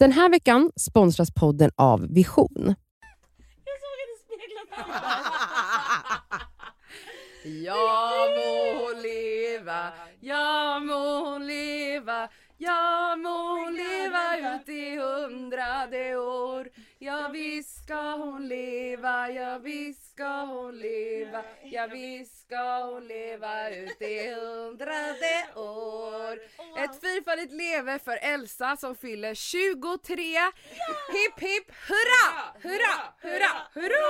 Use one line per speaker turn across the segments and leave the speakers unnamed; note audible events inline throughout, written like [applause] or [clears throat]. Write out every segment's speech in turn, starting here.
Den här veckan sponsras podden av Vision.
Ja [laughs] må hon leva, ja må hon leva, ja må hon leva ut i hundrade år. Ja visst ska hon leva, ja visst ska hon leva, ja visst ska hon leva ut i hundrade år. Ett fyrfaldigt leve för Elsa som fyller 23. Hipp hipp hurra, hurra, hurra, hurra!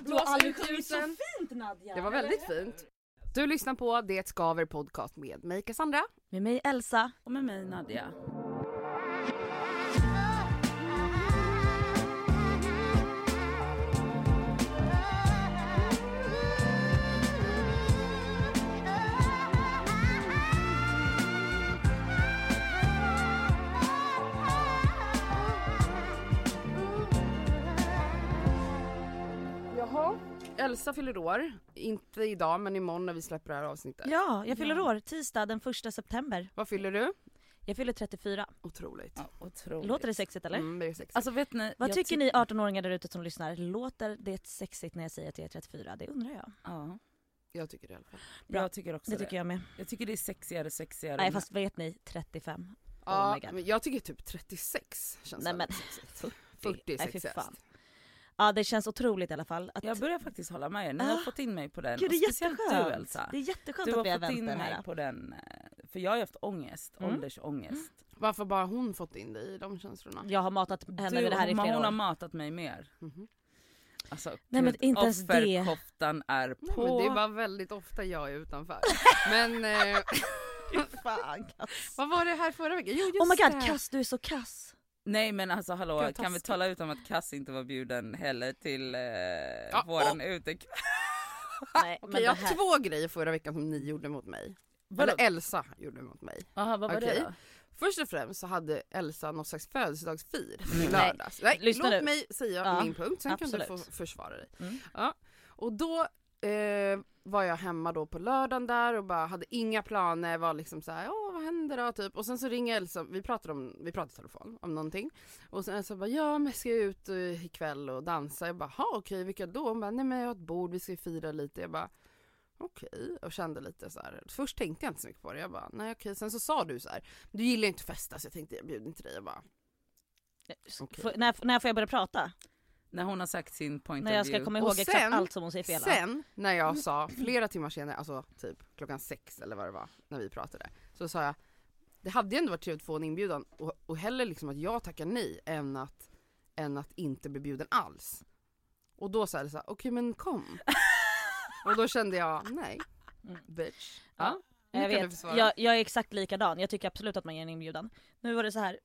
Du har aldrig
Blås ut
sjungit så fint Nadja.
Det var väldigt fint. Du lyssnar på Det skaver podcast med mig Cassandra.
Med mig Elsa.
Och med mig Nadja.
Elsa fyller år. Inte idag men imorgon när vi släpper det här avsnittet.
Ja, jag fyller år tisdag den första september.
Vad fyller du?
Jag fyller 34.
Otroligt.
Ja, otroligt.
Låter det sexigt eller?
Mm, det är sexigt.
Alltså vet ni,
Vad tycker
ty-
ni 18-åringar där ute som lyssnar? Låter det sexigt när jag säger att jag är 34? Det undrar jag.
Ja,
jag tycker det i alla fall.
Bra.
jag tycker också
Det
det.
tycker jag med.
Jag tycker det är sexigare sexigare.
Nej fast vet ni, 35. Oh
Ja,
God.
men jag tycker typ 36 känns
Nej, men-
sexigt. 40 är sexigast.
Ja det känns otroligt i alla fall. Att...
Jag börjar faktiskt hålla med er. Ni har
Ah.
fått in mig på den.
Gud det är
speciellt
jätteskönt.
du Elsa.
Det är jätteskönt
Du
att vi
har
har
fått in
vänt den
mig
här.
på den. eh, För jag har haft ångest,
Mm.
åldersångest.
Varför bara hon fått in dig i de känslorna?
Jag har matat henne
Du,
med det här i
hon,
flera
hon har
år.
matat mig mer.
Mhm.
Alltså,
Nej, men inte ens det.
offerkoftan är
Nej,
på.
men det är bara väldigt ofta jag är utanför. [laughs] men eh,
Fan,
vad var det här förra veckan? Jo just
Oh my god,
det.
Kass du är så kass.
Nej men alltså hallå,
Gud,
kan vi tala ut om att Kass inte var bjuden heller till eh,
Ja,
våran utekväll? [laughs]
Nej,
Okej
men
jag
det
har två grejer förra veckan som ni gjorde mot mig.
Vadå?
Eller Elsa gjorde mot mig.
Jaha vad var
Okej.
det då?
Först och främst så hade Elsa något slags födelsedagsfir i
Nej.
lördags. Nej,
Lyssna
låt
nu.
mig säga
Ja,
min punkt, sen kan du
absolut.
få försvara dig.
Mm.
Ja. Och då eh, var jag hemma då på lördagen där och bara hade inga planer, var liksom så här, åh vad händer då typ? Och sen så ringer Elsa, vi pratade om, vi pratade i telefon om någonting. Och sen Elsa bara, ja men ska jag ut uh, ikväll och dansa? Jag bara, ha okej vilka då? Hon bara, nej men jag har ett bord, vi ska fira lite. Jag bara, okej. Och kände lite så här. först tänkte jag inte så mycket på det. Jag bara, nej okej. Sen så sa du så här, du gillar inte att festa så jag tänkte jag bjuder inte dig. Jag bara, Okej.
Får- när, när får jag börja prata?
När hon har sagt sin point
När
of
jag ska
view.
komma
Och
ihåg exakt
sen-
allt som hon säger fel.
Sen när jag sa flera timmar senare, alltså typ klockan sex eller vad det var när vi pratade. Så sa jag, det hade ju ändå varit trevligt att få en inbjudan och, och hellre liksom att jag tackar nej än att, än att inte bli bjuden alls. Och då sa Elsa, okej men kom. [laughs] och då kände jag, nej.
Mm.
Bitch.
Ja.
nu
Jag vet, jag, jag är exakt likadan. Jag tycker absolut att man ger en inbjudan. Nu var det så här.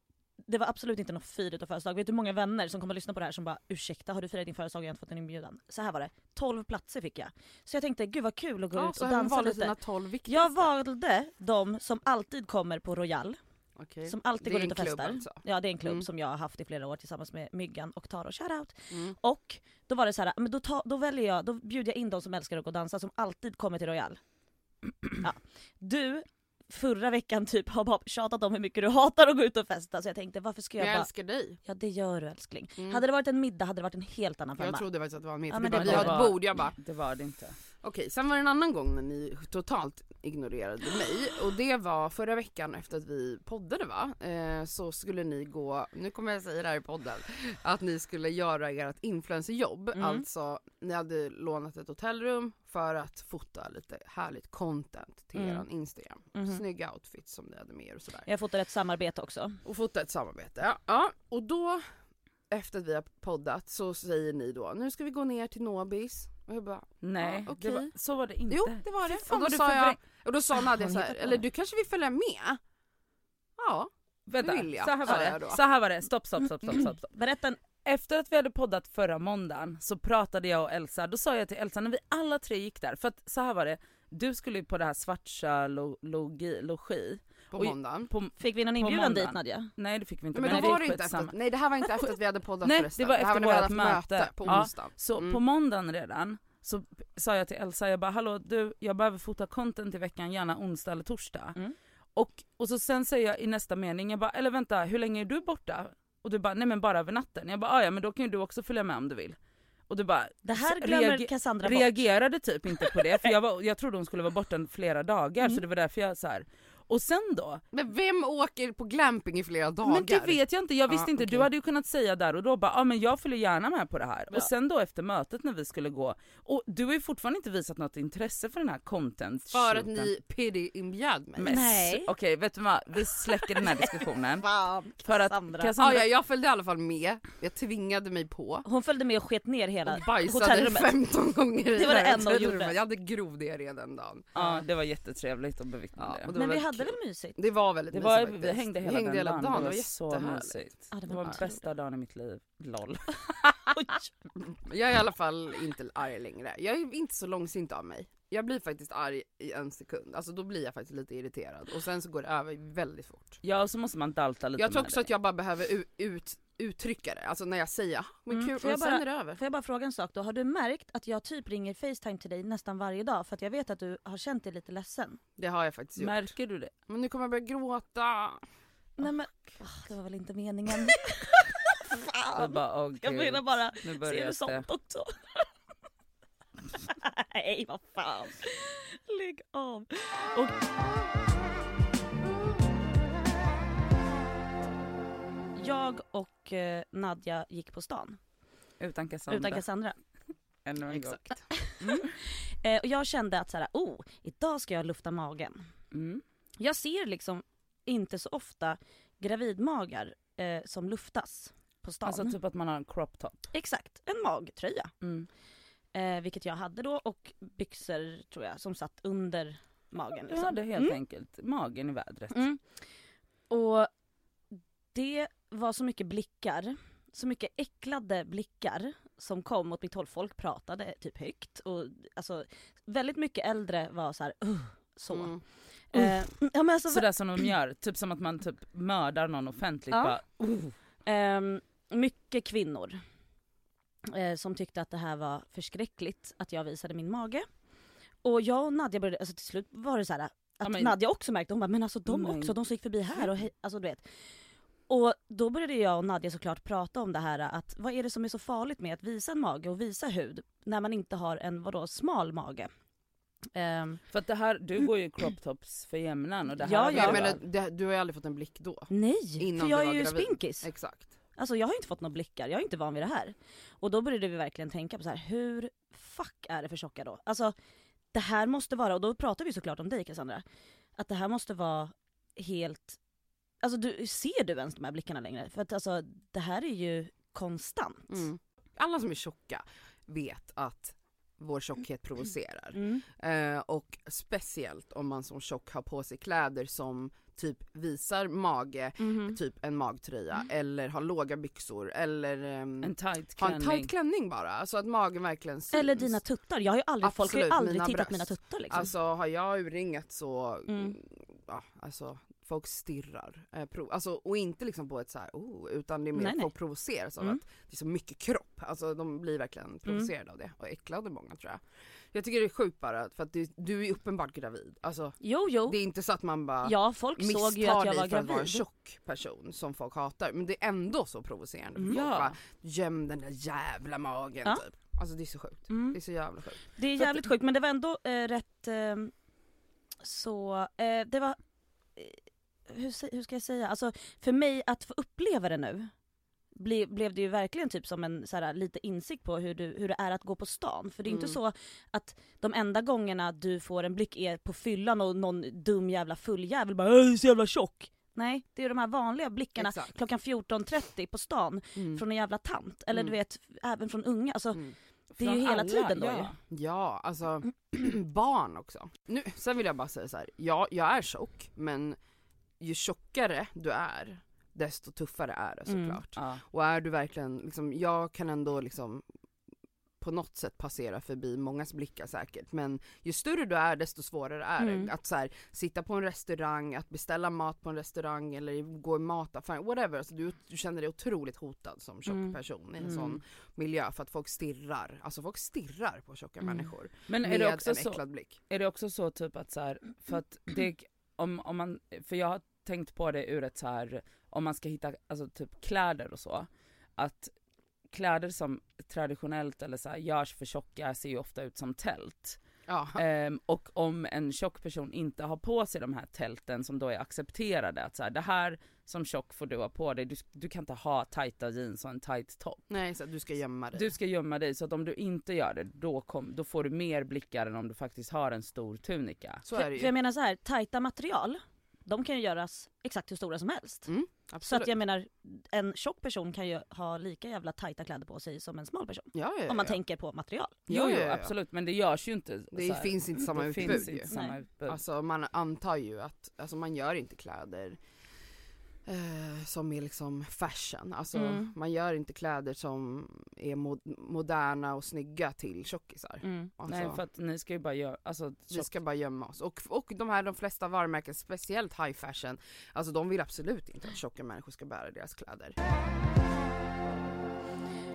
Det var absolut inte något fir utav födelsedag. Vet du hur många vänner som kommer att lyssna på det här som bara ursäkta har du firat din födelsedag och jag har inte fått en inbjudan? Så här var det. 12 platser fick jag. Så jag tänkte gud vad kul att gå
ja,
ut och dansa lite.
sina tolv viktigaste.
Jag valde de som alltid kommer på Royal.
Okej.
Som alltid går ut och festar.
alltså.
Ja det är en klubb
Mm.
som jag har haft i flera år tillsammans med Myggan och Taro. Shoutout!
Mm.
Och då var det så här, men då, ta, då väljer jag, då bjuder jag in de som älskar att gå och dansa som alltid kommer till Royal. [clears throat] Ja. Du förra veckan typ har bara tjatat om hur mycket du hatar att gå ut och festa så jag tänkte varför ska jag,
jag
bara...
älskar dig.
Ja det gör du älskling.
Mm.
Hade det varit en middag hade det varit en helt annan femma.
Jag trodde faktiskt att det var med,
Ja,
för
men
det
var
har
det.
ett bord, jag bara
Det var det inte.
Okej, sen var det en annan gång när ni totalt ignorerade mig och det var förra veckan efter att vi poddade va, eh, så skulle ni gå, nu kommer jag säga det här i podden, att ni skulle göra ert influencerjobb,
Mm.
alltså ni hade lånat ett hotellrum för att fota lite härligt content till
Mm.
eran Instagram.
Mhm.
Snygga outfits som ni hade med er och sådär.
Jag fotar ett samarbete också.
Och fota ett samarbete, ja. ja. Och då, efter att vi har poddat så säger ni då, nu ska vi gå ner till Nobis. Och jag bara,
Nej, det var,
okej.
så var det inte.
Jo det var det.
Fan
och då sa jag, och då sa Nadja
hon
så här,
hittar på
eller
det.
du kanske vill följa med? Ja.
Vänta,
vill jag,
så här var det. Så här var det. Stopp, stopp, stopp, stopp, stopp.
Berätta.
Efter att vi hade poddat förra måndagen så pratade jag och Elsa, då sa jag till Elsa när vi alla tre gick där, för att så här var det, du skulle ju på det här Svartsjö lo, logi, logi.
På måndagen.
På,
Fick vi någon inbjudan dit. Nadja?
nej det fick vi inte.
Men,
vi
då var det inte efter,
samma-
nej det här var inte efter att vi hade poddat
Nej,
förresten.
det var efter
hade
vårt
haft
möte.
på
Ja.
onsdagen.
Så
Mm.
på måndagen redan så sa jag till Elsa, jag bara hallå du, jag behöver fota content i veckan, gärna onsdag eller torsdag.
Mm.
Och, och så sen säger jag i nästa mening, jag bara, eller vänta hur länge är du borta? Och du bara, nej men bara över natten. Jag bara, "Ah, ja men då kan ju du också följa med om du vill. Och du bara,
Det här glömmer
reage-
Cassandra bort.
reagerade typ inte på det för jag, var, [laughs] jag trodde hon skulle vara borta flera dagar
Mm.
så det var därför jag så här. Och sen då?
Men vem åker på glamping i flera dagar?
Men det vet jag inte, jag visste
Ja,
inte. Du
okej.
hade ju kunnat säga där och då bara, ja ah, men jag följer gärna med på det här.
Ja.
Och sen då efter mötet när vi skulle gå, och du har ju fortfarande inte visat något intresse för den här content
För att
shooten.
ni pity inbjöd mig.
Men,
Nej.
Okej vet du vad, vi släcker den här [laughs] diskussionen.
Fan,
för att
Cassandra.
Cassandra,
ja, jag följde i alla fall med, jag tvingade mig på.
Hon följde med och sket ner hela
Och bajsade
hotellrummet.
15 gånger i
Det var det enda hon
hotellrummet.
gjorde.
Jag hade grov diarré den dagen.
ja det var jättetrevligt att bevittna
Ja,
det.
Men vi
väldigt
hade väl mysigt?
Det var väldigt
Det
mysigt
var,
faktiskt.
vi hängde hela,
hängde hela dagen,
det
det var
så mysigt.
Ja, det
det
var
var
trevligt.
bästa dagen i mitt liv. LOL. [laughs]
Jag är i alla fall inte arg längre. Jag är inte så långsint av mig. Jag blir faktiskt arg i en sekund, alltså då blir jag faktiskt lite irriterad och sen så går det över väldigt fort.
Ja och så måste man dalta lite
Jag tror också
det.
att jag bara behöver ut, ut, uttrycka det, alltså när jag säger "Ah, men
Mm,
kul,
får jag
sen
bara-
är det över.
Får jag bara fråga en sak då? Har du märkt att jag typ ringer Facetime till dig nästan varje dag för att jag vet att du har känt dig lite ledsen?
Det har jag faktiskt gjort.
Märker du det?
Men nu kommer jag börja gråta.
Nej men, Åh, det var väl inte meningen. [laughs]
Jag
Fan.
bara, åh
Jag menar bara, ser du sånt också? [laughs] Nej vad fan. Lägg av. Och... Jag och eh, Nadja gick på stan
Utan Cassandra.
utan Cassandra. [laughs]
Ännu en gång. [laughs]
Eh, och jag kände att så här, oh, idag ska jag lufta magen.
Mm.
Jag ser liksom inte så ofta gravidmagar eh, som luftas på stan.
Alltså typ att man har en crop top.
Exakt, en magtröja.
Mm.
Eh, vilket jag hade då och byxor tror jag som satt under magen.
Du
Liksom.
hade helt
Mm.
enkelt magen i vädret.
Mm. Och det var så mycket blickar, så mycket äcklade blickar som kom mot mitt håll. Folk pratade typ högt och alltså väldigt mycket äldre var så här, "Ugh", så.
Mm.
Eh, ja, men alltså,
Sådär som de gör, typ som att man typ mördar någon offentligt
Ja.
bara. Uh.
Ehm, mycket kvinnor eh, som tyckte att det här var förskräckligt att jag visade min mage. Och jag och Nadja började, alltså till slut var det så här att
Ja, men-
Nadja också märkte, hon bara men alltså de också, de som gick förbi här och hej, alltså du vet. Och då började jag och Nadja såklart prata om det här att vad är det som är så farligt med att visa en mage och visa hud när man inte har en vadå smal mage. Ehm,
För att det här, du går ju crop tops för jämnan och det här
Ja.
Jag menar, det, du har ju aldrig fått en blick då.
nej,
Innan
för
du
jag är ju
gravid.
spinkis.
Exakt.
Alltså jag har inte fått några blickar, jag är inte van vid det här. Och då började vi verkligen tänka på så här, hur fuck är det för tjocka då? Alltså det här måste vara, och då pratar vi såklart om dig Cassandra, att det här måste vara helt, alltså du, ser du ens de här blickarna längre? För att alltså det här är ju konstant.
Mm. Alla som är tjocka vet att vår tjockhet provocerar.
Mm.
Eh, och speciellt om man som tjock har på sig kläder som typ visar mage,
Mhm.
typ en magtröja eller har låga byxor eller ehm,
en tight
har en tight klänning bara. Alltså att magen verkligen syns.
Eller dina tuttar, jag har ju aldrig, folk har ju
Absolut,
aldrig
mina
tittat på mina tuttar liksom.
Alltså har jag urringat så,
Mm.
ja alltså folk stirrar. Eh, prov, alltså, och inte liksom på ett så här, oh, utan det är mer
Nej,
att
nej.
folk provoceras av
Mm.
att det är så mycket kropp. Alltså de blir verkligen provocerade av det och äcklade många tror jag. Jag tycker det är sjukt bara för att du, du är uppenbart gravid. Alltså
Jo jo,
det är inte så att man bara
ja folk såg
misstar
ju att jag
dig
var
för att vara en
gravid.
tjock person som folk hatar. Men det är ändå så provocerande.
Mm.
Folk
Ja.
bara, göm den där jävla magen
Ja.
typ. Alltså det är så sjukt.
Mm.
Det är så jävla sjukt.
Det är
För att-
jävligt sjukt men det var ändå eh, rätt ehm, så, eh, det var, eh, hur, sä- hur ska jag säga, alltså för mig att få uppleva det nu ble, blev det ju verkligen typ som en så här, lite insikt på hur, du, hur det är att gå på stan. För det är inte
Mm.
så att de enda gångerna du får en blick är på fyllan och någon dum jävla fulljävel bara "Äh, så jävla tjock. Nej, det är de här vanliga blickarna
Exakt.
klockan 14.30 på stan
Mm.
från en jävla tant. Eller
Mm.
du vet, även från unga. Alltså,
Mm.
det är ju
Från
hela
alla,
tiden då
ja.
Ja, alltså [clears throat] barn också. Nu, sen vill jag bara säga så här. ja jag är tjock men ju tjockare du är desto tuffare är det
Mm.
såklart.
Ja.
Och är du verkligen, liksom, jag kan ändå liksom på något sätt passera förbi mångas blickar säkert men ju större du är desto svårare är
Mm.
det. Att så här, sitta på en restaurang, att beställa mat på en restaurang eller gå i mataffären, whatever. Alltså, du, du känner dig otroligt hotad som tjock
Mm.
person i en
Mm.
sån miljö för att folk stirrar, alltså folk stirrar på tjocka
Mm.
människor
Men är
med
det, också
en
så,
äcklad blick.
är det också så typ att så här, för att det, om, om man, för jag har tänkt på det ur ett så här om man ska hitta alltså typ kläder och så, att kläder som traditionellt eller så här, görs för tjocka ser ju ofta ut som tält.
Ja.
Ehm, och om en tjock person inte har på sig de här tälten som då är accepterade, att så här, det här som tjock får du ha på dig, du, du kan inte ha tajta jeans och en tight topp.
Nej, så du ska gömma dig.
Du ska gömma dig så att om du inte gör det då, kom, då får du mer blickar än om du faktiskt har en stor tunika.
så
För,
är det
för
ju.
jag menar så här, tajta material, de kan ju göras exakt hur stora som helst.
Mm,
Så att jag menar, en tjock person kan ju ha lika jävla tajta kläder på sig som en smal person.
ja, ja, ja.
Om man tänker på material.
Ja,
Jo, jo absolut men det görs ju inte.
Det finns inte samma
det
utbud
finns inte samma utbud.
Alltså man antar ju att, alltså man gör inte kläder eh, som är liksom fashion. Alltså
Mm.
man gör inte kläder som är mo- moderna och snygga till tjockisar.
Mm.
Alltså,
Nej för att ni ska ju bara göra, alltså
vi ska bara gömma oss. Och, och de här, de flesta varumärken, speciellt high fashion, alltså de vill absolut inte att tjocka människor ska bära deras kläder.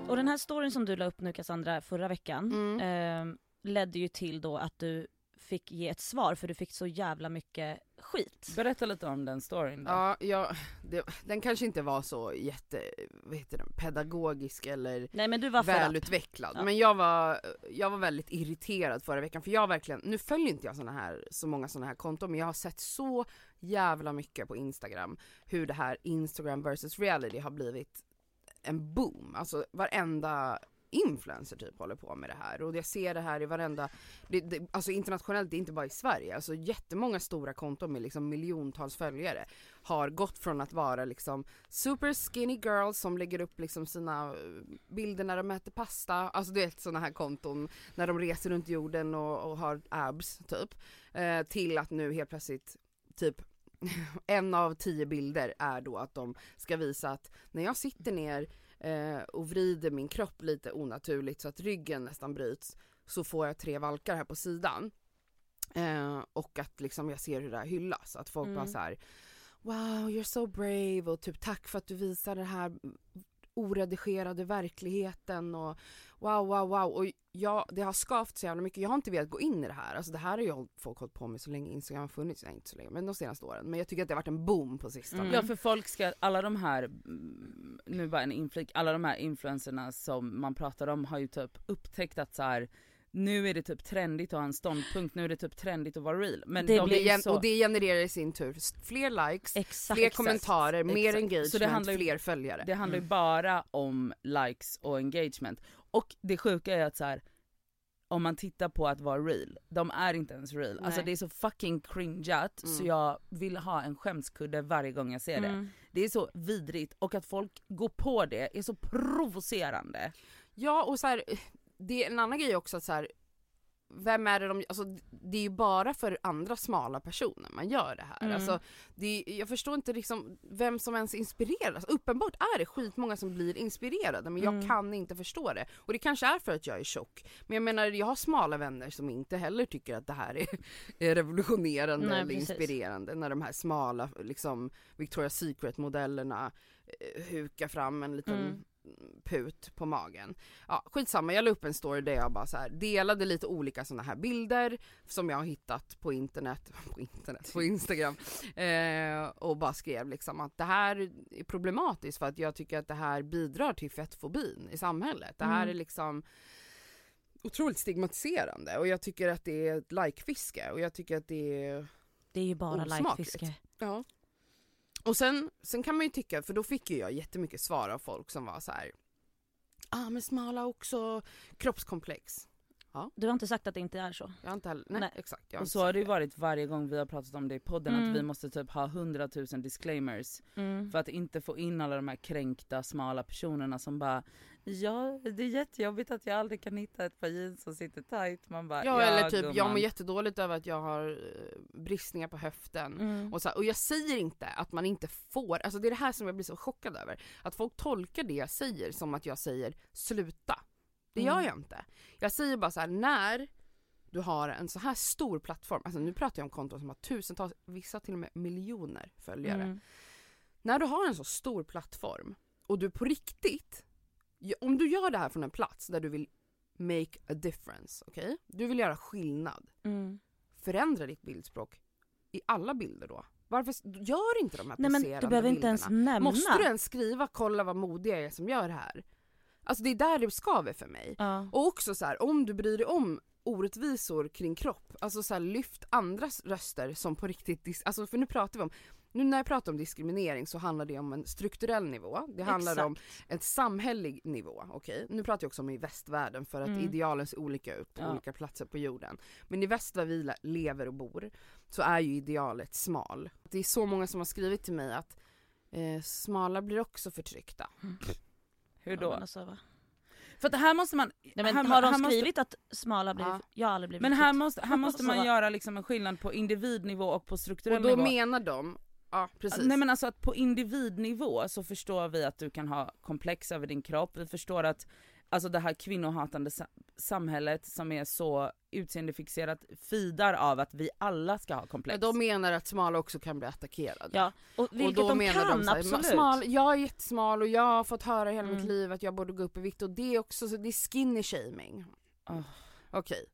Och den här storyn som du la upp nu Cassandra förra veckan
Mm.
eh, ledde ju till då att du fick ge ett svar för du fick så jävla mycket skit.
Berätta lite om den storyn då.
Ja, ja det, den kanske inte var så jätte, vad heter den, pedagogisk eller
Nej men du var
välutvecklad.
Ja.
Men jag var, jag var väldigt irriterad förra veckan för jag verkligen, nu följer inte jag såna här, så många sådana här konton men jag har sett så jävla mycket på Instagram hur det här Instagram versus reality har blivit en boom. Alltså varenda influencer typ håller på med det här. Och jag ser det här i varenda, det, det, alltså internationellt, det är inte bara i Sverige, alltså jättemånga stora konton med liksom miljontals följare har gått från att vara liksom super skinny girls som lägger upp liksom sina eh, bilder när de äter pasta, alltså du vet sådana här konton när de reser runt jorden och, och har abs typ, eh, till att nu helt plötsligt typ [laughs] en av tio bilder är då att de ska visa att när jag sitter ner eh, och vrider min kropp lite onaturligt så att ryggen nästan bryts så får jag tre valkar här på sidan. Eh, och att liksom jag ser hur det här hyllas, att folk
Mm.
bara så här Wow you're so brave och typ tack för att du visar den här oredigerade verkligheten och wow wow wow och jag, det har skavt så jävla mycket, jag har inte velat gå in i det här, alltså det här har ju folk hållit på med så länge Instagram har funnits, nej inte så länge men de senaste åren men jag tycker att det har varit en boom på sistone.
Mm.
Ja för folk ska, alla de här, mm, nu bara en inflik, alla de här influencerna som man pratar om har ju typ upptäckt att så här. Nu är det typ trendigt att ha en ståndpunkt, nu är det typ trendigt att vara real. Men
Det
de
det gen-
så,
och det genererar i sin tur fler likes,
Exakt.
fler
exakt,
kommentarer, mer
exakt.
engagement,
Så det handlar ju-
fler följare.
det handlar ju
Mm.
bara om likes och engagement. Och det sjuka är att så här. om man tittar på att vara real, de är inte ens real. Alltså
Nej.
det är så fucking cringeat så
Mm.
jag vill ha en skämskudde varje gång jag ser det.
Mm.
Det är så vidrigt och att folk går på det är så provocerande.
Ja och så här, det är en annan grej också att så här, vem är det de, alltså det är ju bara för andra smala personer man gör det här.
Mm.
Alltså, det är, jag förstår inte liksom vem som ens inspireras. Uppenbart är det skitmånga som blir inspirerade men jag
Mm.
kan inte förstå det. Och det kanske är för att jag är tjock. Men jag menar jag har smala vänner som inte heller tycker att det här är, [laughs] är revolutionerande
Nej,
eller
precis.
inspirerande. När de här smala liksom Victoria's Secret modellerna eh, hukar fram en liten
Mm.
Put på magen. Ja skitsamma, jag la upp en story där jag bara så här delade lite olika sådana här bilder som jag har hittat på internet, [laughs] på internet, på instagram eh, och bara skrev liksom att det här är problematiskt för att jag tycker att det här bidrar till fettfobin i samhället. Det här
Mm.
är liksom otroligt stigmatiserande och jag tycker att det är ett likefiske och jag tycker att det är
Det är ju bara
Osmakligt.
likefiske.
Ja. Och sen, sen kan man ju tycka, för då fick ju jag jättemycket svar av folk som var så här. ah men smala också kroppskomplex.
Du har inte sagt att det inte är så?
Jag har inte heller, nej,
Nej.
exakt.
Och så har det ju varit varje gång vi har pratat om det i podden
Mm.
att vi måste typ ha 100 000 disclaimers
Mm.
för att inte få in alla de här kränkta smala personerna som bara Ja det är jättejobbigt att jag aldrig kan hitta ett par jeans som sitter tight. Man bara
Ja, eller typ, jag
gumman."
mår jättedåligt över att jag har eh, bristningar på höften.
Mm.
Och, så och jag säger inte att man inte får, alltså det är det här som jag blir så chockad över. Att folk tolkar det jag säger som att jag säger sluta. Det gör
Mm.
jag inte. Jag säger bara så här: när du har en så här stor plattform, alltså nu pratar jag om konton som har tusentals, vissa till och med miljoner följare.
Mm.
När du har en så stor plattform och du på riktigt, om du gör det här från en plats där du vill make a difference, okej? Du vill göra skillnad,
Mm.
förändra ditt bildspråk. i alla bilder då? Varför gör inte de här
Nej men du behöver inte ens nämna.
Måste du ens skriva 'kolla vad modiga jag är som gör det här'? Alltså det är där det skaver för mig.
Ja.
Och också så här, om du bryr dig om orättvisor kring kropp, alltså så här, lyft andras röster som på riktigt, alltså för nu pratar vi om, nu när jag pratar om diskriminering så handlar det om en strukturell nivå, det handlar
Exakt.
om en samhällelig nivå, okej? Nu pratar jag också om i västvärlden för att
Mm.
idealen ser olika ut på
Ja.
olika platser på jorden. Men i väst där vi le- lever och bor så är ju idealet smal. Det är så många som har skrivit till mig att eh, smala blir också förtryckta. [laughs]
Hur
Ja,
då?
men alltså, va?
För att här måste man...
Nej, men
här,
har de
här måste-
skrivit att smala blir,
Ja.
jag har aldrig blivit
Men här måste, här [laughs] måste man göra liksom en skillnad på individnivå och på strukturell
Och då
nivå.
menar de, ja precis.
Nej men alltså att på individnivå så förstår vi att du kan ha komplex över din kropp, vi förstår att alltså det här kvinnohatande sa- samhället som är så utseendefixerat fidar av att vi alla ska ha komplex.
De menar att smala också kan bli attackerade.
Ja, och vilket de kan
så här,
absolut.
Smal, jag är jättesmal och jag har fått höra hela mitt
Mm.
liv att jag borde gå upp i vikt och det är också så det är skinny shaming.
Åh.
Okej.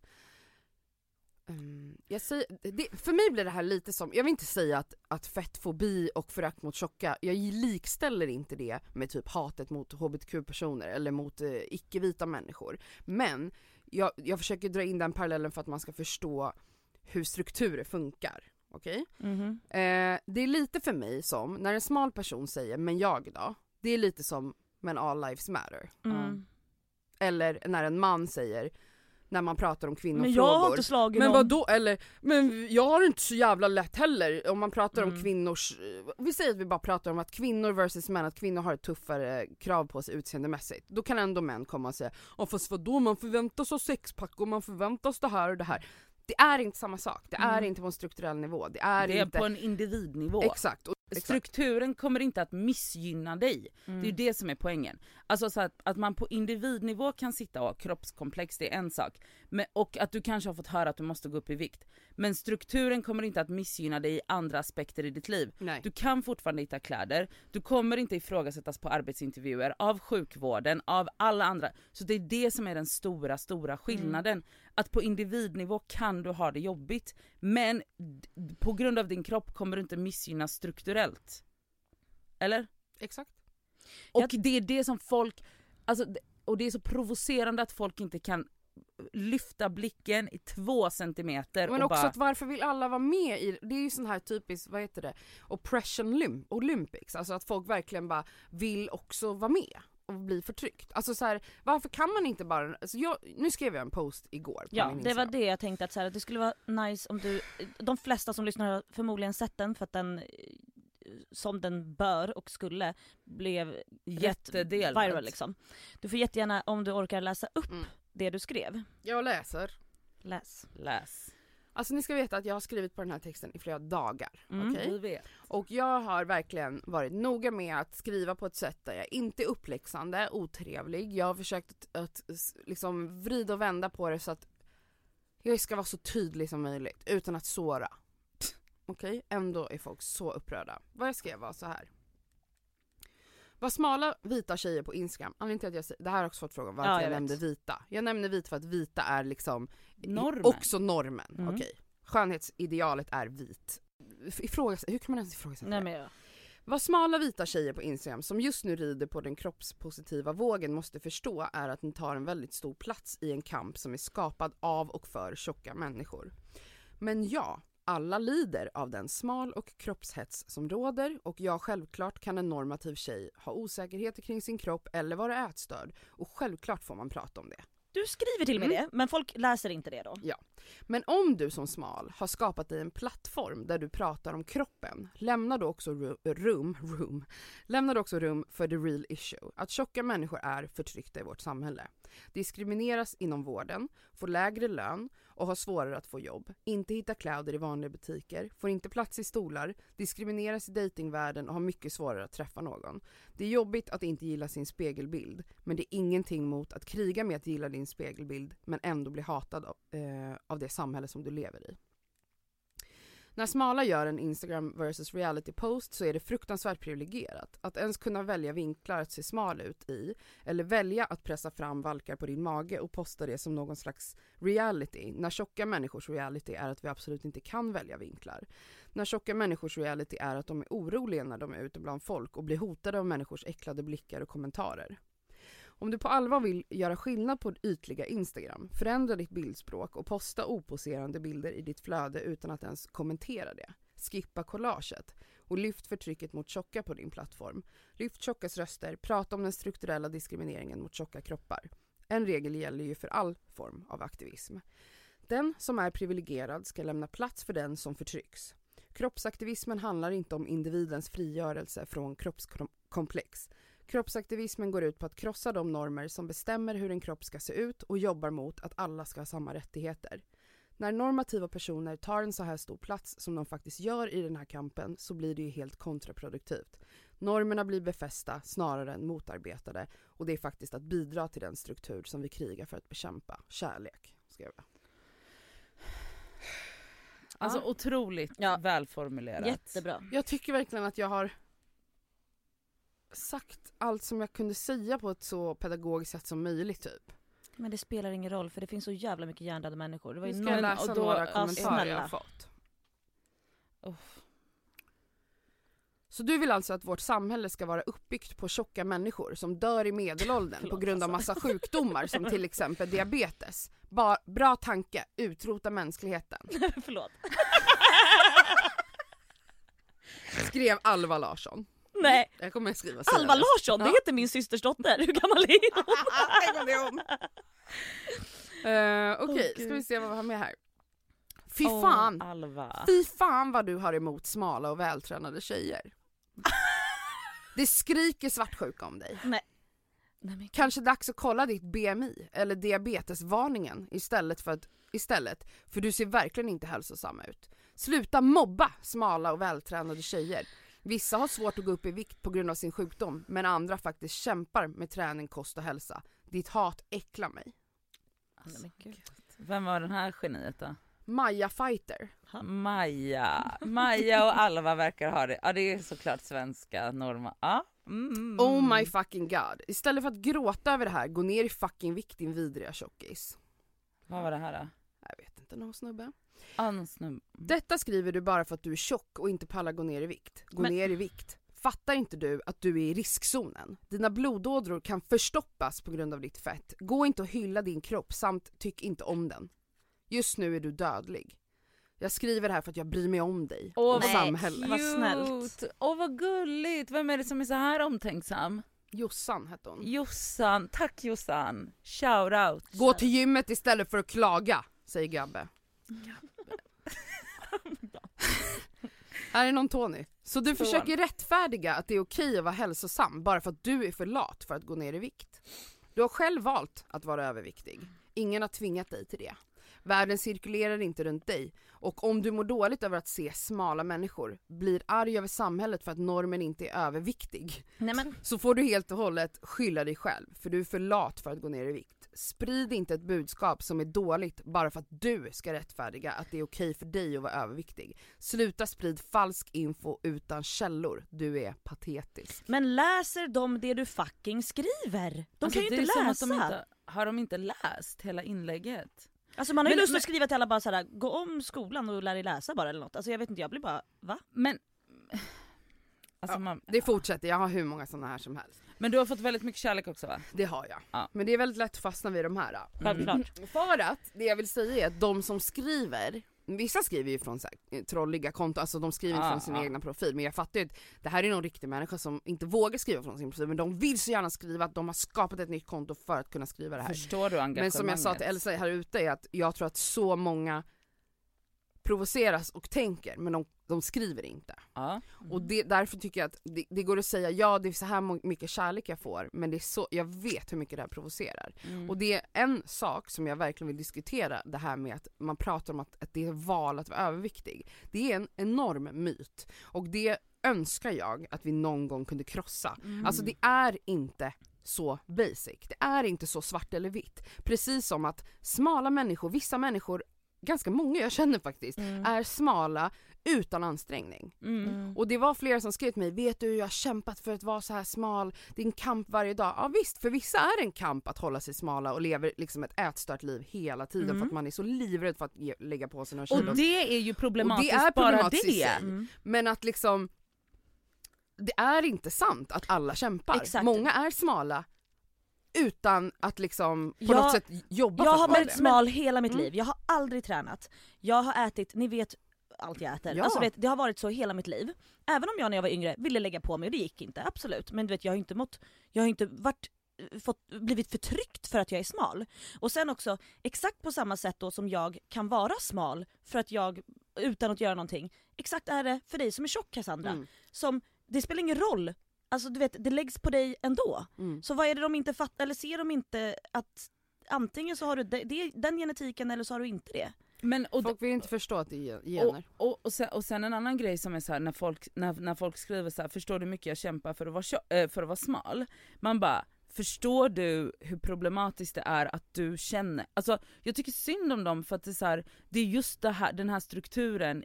Mm, jag säger, det, för mig blir det här lite som, jag vill inte säga att, att fettfobi och förakt mot tjocka, jag likställer inte det med typ hatet mot hbtq-personer eller mot eh, icke-vita människor. Men jag, jag försöker dra in den parallellen för att man ska förstå hur strukturer funkar. Okej?
Mhm.
Eh, det är lite för mig som, när en smal person säger 'men jag då' Det är lite som 'men all lives matter'
Mm.
Eller när en man säger, när man pratar om
Men
kvinnofrågor
jag har inte slagit
men
någon.
vad då eller, men jag har inte så jävla lätt heller om man pratar om
Mm.
kvinnors, vi säger att vi bara pratar om att kvinnor versus män, att kvinnor har ett tuffare krav på sig utseendemässigt. Då kan ändå män komma och säga, ja fast vadå man förväntas ha sexpack och man förväntas det här och det här. Det är inte samma sak, det är
Mm.
inte på en strukturell nivå, det är,
det är
inte...
på en individnivå.
Exakt.
Strukturen kommer inte att missgynna dig.
Mm.
Det är ju det som är poängen. Alltså så att, att man på individnivå kan sitta och ha kroppskomplex, det är en sak. Men, och att du kanske har fått höra att du måste gå upp i vikt. Men strukturen kommer inte att missgynna dig i andra aspekter i ditt liv.
Nej.
Du kan fortfarande hitta kläder, du kommer inte ifrågasättas på arbetsintervjuer, av sjukvården, av alla andra. Så det är det som är den stora, stora skillnaden. Att på individnivå kan du ha det jobbigt, men på grund av din kropp kommer du inte missgynnas strukturellt. Eller?
Exakt.
Och
Jag-
det är det som folk, alltså, och det är så provocerande att folk inte kan lyfta blicken i två centimeter
Men
och
också
bara...
att varför vill alla vara med i det är ju sån här typiskt, vad heter det, oppression Olymp- olympics, alltså att folk verkligen bara vill också vara med och bli förtryckt. Alltså så här, varför kan man inte bara, alltså jag, nu skrev jag en post igår på
Ja,
min
det var det jag tänkte att så här, det skulle vara nice om du, de flesta som lyssnar har förmodligen sett den för att den, eh, som den bör och skulle, blev
Jättedelad.
viral liksom. Du får jättegärna, om du orkar läsa upp
Mm.
det du skrev,
Jag läser.
läs.
Läs.
Alltså ni ska veta att jag har skrivit på den här texten i flera dagar.
Mm.
Vi vet.
Och jag har verkligen varit noga med att skriva på ett sätt där jag inte är uppläxande, otrevlig. Jag har försökt att, att liksom vrida och vända på det så att jag ska vara så tydlig som möjligt utan att såra. Okej? Ändå är folk så upprörda. Vad jag skrev var så här. Vad smala vita tjejer på Instagram, anledningen till att jag säger, det här har jag också fått frågan varför
Ja,
jag,
jag
nämnde vita. Jag nämner vita för att vita är liksom
Normen.
också normen.
Mm.
Okej. Skönhetsidealet är vit. Ifrågasätta, hur kan man ens ifrågasätta
Nej,
det?
men jag,
Vad smala vita tjejer på Instagram som just nu rider på den kroppspositiva vågen måste förstå är att ni tar en väldigt stor plats i en kamp som är skapad av och för tjocka människor. Men ja, alla lider av den smal och kroppshets som råder och ja, självklart kan en normativ tjej ha osäkerheter kring sin kropp eller vara ätstörd och självklart får man prata om det.
du skriver till med
Mm.
det, men folk läser inte det då.
Men om du som smal har skapat dig en plattform där du pratar om kroppen, lämna då också ru- rum, room, lämna då också rum för the real issue. Att tjocka människor är förtryckta i vårt samhälle. Diskrimineras inom vården, får lägre lön och har svårare att få jobb, inte hitta kläder i vanliga butiker, får inte plats i stolar, diskrimineras i datingvärlden och har mycket svårare att träffa någon. Det är jobbigt att inte gilla sin spegelbild, men det är ingenting mot att kriga med att gilla din spegelbild men ändå bli hatad av, eh, av det samhälle som du lever i. När smala gör en Instagram versus reality post så är det fruktansvärt privilegierat. Att ens kunna välja vinklar att se smal ut i, eller välja att pressa fram valkar på din mage och posta det som någon slags reality, när tjocka människors reality är att vi absolut inte kan välja vinklar. När tjocka människors reality är att de är oroliga när de är ute bland folk och blir hotade av människors äcklade blickar och kommentarer. Om du på allvar vill göra skillnad på ytliga Instagram, förändra ditt bildspråk och posta oposerande bilder i ditt flöde utan att ens kommentera det. Skippa collaget och lyft förtrycket mot tjocka på din plattform. Lyft tjockas röster, prata om den strukturella diskrimineringen mot tjocka kroppar. En regel gäller ju för all form av aktivism. Den som är privilegierad ska lämna plats för den som förtrycks. Kroppsaktivismen handlar inte om individens frigörelse från kroppskomplex. Kroppsaktivismen går ut på att krossa de normer som bestämmer hur en kropp ska se ut och jobbar mot att alla ska ha samma rättigheter. När normativa personer tar en så här stor plats som de faktiskt gör i den här kampen så blir det ju helt kontraproduktivt. Normerna blir befästa snarare än motarbetade och det är faktiskt att bidra till den struktur som vi krigar för att bekämpa. Kärlek, skrev jag.
Alltså otroligt
Ja.
välformulerat.
Jättebra.
Jag tycker verkligen att jag har sagt allt som jag kunde säga på ett så pedagogiskt sätt som möjligt typ.
Men det spelar ingen roll för det finns så jävla mycket hjärndöda människor. Det var
Nu
ju
ska jag
någon...
läsa
och då-
några kommentarer jag har fått.
Uff.
Så du vill alltså att vårt samhälle ska vara uppbyggt på tjocka människor som dör i medelåldern [laughs] på grund av
alltså.
massa sjukdomar som [laughs] till exempel diabetes. Ba- bra tanke, utrota mänskligheten. [laughs]
Förlåt.
Skrev Alva Larsson.
Nej.
Jag kommer att skriva
Alva
senare.
Larsson, det heter min systers dotter. Hur gammal är hon?
Tänk om det är hon. [laughs] Eh, Okej,
Åh,
ska
Gud.
vi se vad vi har med här. Fy fan,
Alva.
fy fan vad du har emot smala och vältränade tjejer. [laughs] Det skriker svartsjuka om dig.
Nej. Nej
Kanske dags att kolla ditt BMI eller diabetesvarningen istället för att istället, för du ser verkligen inte hälsosam ut. Sluta mobba smala och vältränade tjejer. Vissa har svårt att gå upp i vikt på grund av sin sjukdom men andra faktiskt kämpar med träning, kost och hälsa. Ditt hat äcklar mig.
Gud.
Vem var den här geniet då?
Maja Fighter.
Maja. Maja och Alva verkar ha det. Ja det är såklart svenska norma. Ja. Mm.
Oh my fucking god. Istället för att gråta över det här, gå ner i fucking vikt din vidriga tjockis.
Vad var det här då?
Inte, någon snubbe.
Ansnub.
Detta skriver du bara för att du är tjock och inte pallar gå ner i vikt. Gå
Men-
ner i vikt. Fattar inte du att du är i riskzonen? Dina blodådror kan förstoppas på grund av ditt fett. Gå inte och hylla din kropp samt tyck inte om den. Just nu är du dödlig. Jag skriver det här för att jag bryr mig om dig
Åh,
och
nej.
samhället.
Vad snällt.
Cute. Åh vad gulligt. Vem är det som är så här omtänksam?
Jossan hette hon.
Jossan. Tack Jossan. Shout out.
Gå till gymmet istället för att klaga, säger Gabbe. Här är någon Tony. Så du
Son.
försöker rättfärdiga att det är okej att vara hälsosam bara för att du är för lat för att gå ner i vikt. Du har själv valt att vara överviktig. Ingen har tvingat dig till det. Världen cirkulerar inte runt dig och om du mår dåligt över att se smala människor, blir arg över samhället för att normen inte är överviktig,
Nej men
så får du helt och hållet skylla dig själv för du är för lat för att gå ner i vikt. Sprid inte ett budskap som är dåligt bara för att du ska rättfärdiga att det är okej för dig att vara överviktig. Sluta sprid falsk info utan källor, du är patetisk.
Men läser de det du fucking skriver? De
Alltså,
kan ju inte
som
läsa.
att de inte, har de inte läst hela inlägget?
Alltså man har ju
Men-
lust
men-
att skriva till alla bara såhär, gå om skolan och lär dig läsa bara eller något. Alltså jag vet inte, jag blir bara va?
Men... [sighs] Alltså
Ja,
man,
Det fortsätter, jag har hur många sådana här som helst.
Men du har fått väldigt mycket kärlek också va?
Det har jag.
Ja.
Men det är väldigt lätt att fastna vid de här.
Självklart.
För att, det jag vill säga är att de som skriver, vissa skriver ju från så här, eh, trolliga konton, alltså de skriver
Ah,
från sin
ah.
egna profil, men jag fattar ju att det här är någon riktig människa som inte vågar skriva från sin profil, men de vill så gärna skriva att de har skapat ett nytt konto för att kunna skriva det här.
Förstår du engagemanget?
Men som jag sa till Elsa här ute är att jag tror att så många provoceras och tänker, men de, de skriver inte.
Ja.
Och det, därför tycker jag att det, det går att säga ja det är så här mycket kärlek jag får, men det är så, jag vet hur mycket det här provocerar.
Mm.
Och det är en sak som jag verkligen vill diskutera, det här med att man pratar om att, att det är val att vara överviktig. Det är en enorm myt och det önskar jag att vi någon gång kunde krossa.
Mm.
Alltså det är inte så basic, det är inte så svart eller vitt. Precis som att smala människor, vissa människor, ganska många jag känner faktiskt,
Mm.
är smala utan ansträngning.
Mm.
Och det var flera som skrev till mig, vet du jag har kämpat för att vara så här smal, det är en kamp varje dag. Ja visst, för vissa är det en kamp att hålla sig smala och lever liksom ett ätstört liv hela tiden
Mm.
för att man är så livrädd för att ge, lägga på sig några kilo.
Och det är ju problematiskt,
är
bara
problematiskt i
det.
Mm.
Men att liksom, det är inte sant att alla kämpar.
Exakt.
Många är smala utan att liksom på
Jag-
något sätt jobba
Jag har varit
det.
smal hela mitt
Mm.
liv, jag har aldrig tränat. Jag har ätit, ni vet allt jag äter.
Ja.
Alltså, vet, det har varit så hela mitt liv. Även om jag när jag var yngre ville lägga på mig och det gick inte, absolut. Men du vet jag har inte mått, jag har inte varit eh, fått, blivit förtryckt för att jag är smal. Och sen också, exakt på samma sätt då som jag kan vara smal för att jag, utan att göra någonting, exakt är det för dig som är tjock Cassandra.
Mm.
Som, det spelar ingen roll, alltså du vet det läggs på dig ändå.
Mm.
Så vad är det de inte fattar, eller ser de inte att antingen så har du det, det, den genetiken eller så har du inte det?
Men, och,
Folk vill inte förstå att det är
och,
gener.
och, och, sen, och sen en annan grej som är så här, när folk, när, när folk skriver så här, förstår du hur mycket jag kämpar för att vara, eh, för att vara smal? Man bara, förstår du hur problematiskt det är att du känner, alltså jag tycker synd om dem för att det är, så här, det är just det här, den här strukturen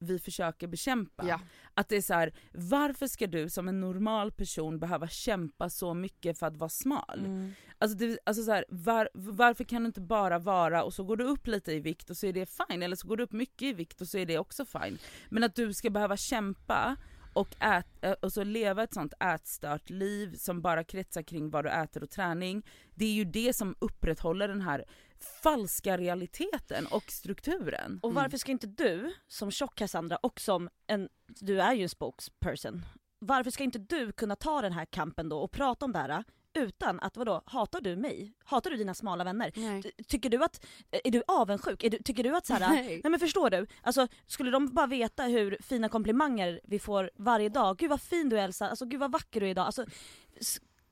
vi försöker bekämpa.
Ja.
Att det är så här, varför ska du som en normal person behöva kämpa så mycket för att vara smal?
Mm.
Alltså, det, alltså så här, var, varför kan du inte bara vara och så går du upp lite i vikt och så är det fine, eller så går du upp mycket i vikt och så är det också fine. Men att du ska behöva kämpa och, ät, eh, och så leva ett sånt ätstört liv som bara kretsar kring vad du äter och träning, det är ju det som upprätthåller den här falska realiteten och strukturen.
Och varför ska inte du, som tjock Cassandra och som en, du är ju en spokesperson, varför ska inte du kunna ta den här kampen då och prata om det här utan att vadå, hatar du mig? Hatar du dina smala vänner?
Nej.
Ty- Tycker du att, är du avundsjuk? Är du, tycker du att såhär,
Nej.
nej. men förstår du? Alltså skulle de bara veta hur fina komplimanger vi får varje dag, gud vad fin du är Elsa, alltså gud vad vacker du är idag, alltså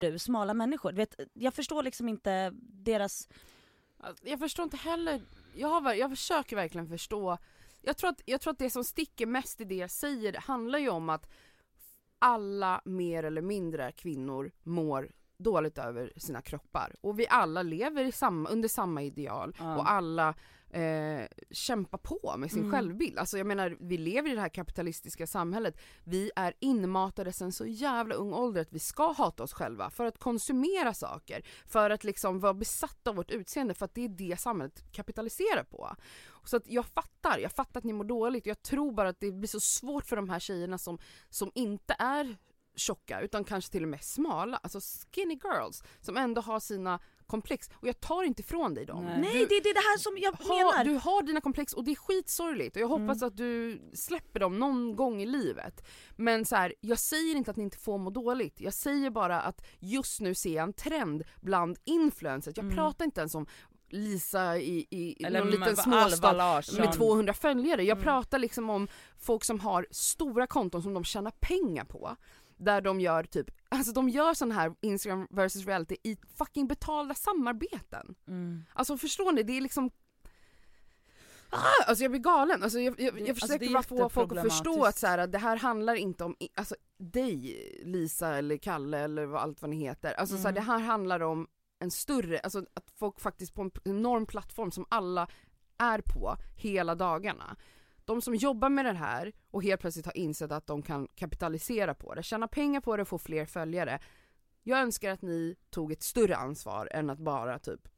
Du smala människor? Vet, jag förstår liksom inte deras...
Jag förstår inte heller, jag, har, jag försöker verkligen förstå. Jag tror, att, jag tror att det som sticker mest i det jag säger handlar ju om att alla mer eller mindre kvinnor mår dåligt över sina kroppar. Och vi alla lever samma, under samma ideal
Ja.
och alla eh, kämpar på med sin
Mm.
självbild. Alltså jag menar, vi lever i det här kapitalistiska samhället. Vi är inmatade sen så jävla ung ålder att vi ska hata oss själva för att konsumera saker. För att liksom vara besatta av vårt utseende för att det är det samhället kapitaliserar på. Så att jag fattar, jag fattar att ni mår dåligt. Jag tror bara att det blir så svårt för de här tjejerna som, som inte är tjocka utan kanske till och med smala, alltså skinny girls som ändå har sina komplex och jag tar inte ifrån dig dem.
Nej.
Nej
Du-
det är det här som jag
ha,
menar.
du har dina komplex och det är skitsorgligt och jag hoppas
Mm.
att du släpper dem någon gång i livet. Men så här, jag säger inte att ni inte får må dåligt, jag säger bara att just nu ser jag en trend bland influencers. Jag
Mm.
pratar inte ens om Lisa i, i
Eller
någon liten småstad med 200 följare. Jag
Mm.
pratar liksom om folk som har stora konton som de tjänar pengar på. Där de gör typ, alltså de gör sån här Instagram versus reality i fucking betalda samarbeten.
Mm.
Alltså förstår ni? Det är liksom Ah, alltså jag blir galen, alltså jag, jag, jag
alltså
försöker bara få folk att förstå att så här, att det här handlar inte om alltså, dig Lisa eller Kalle eller vad, allt vad ni heter. Alltså så här,
Mm.
det här handlar om en större, alltså att folk faktiskt på en enorm plattform som alla är på hela dagarna. De som jobbar med det här och helt plötsligt har insett att de kan kapitalisera på det, tjäna pengar på det och få fler följare. Jag önskar att ni tog ett större ansvar än att bara typ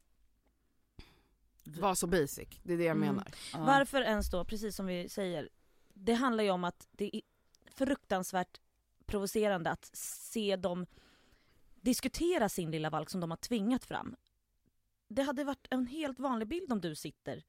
vara så basic, det är det jag
Mm.
menar.
Ja.
Varför ens då, precis som vi säger, det handlar ju om att det är fruktansvärt provocerande att se dem diskutera sin lilla valk som de har tvingat fram. Det hade varit en helt vanlig bild om du sitter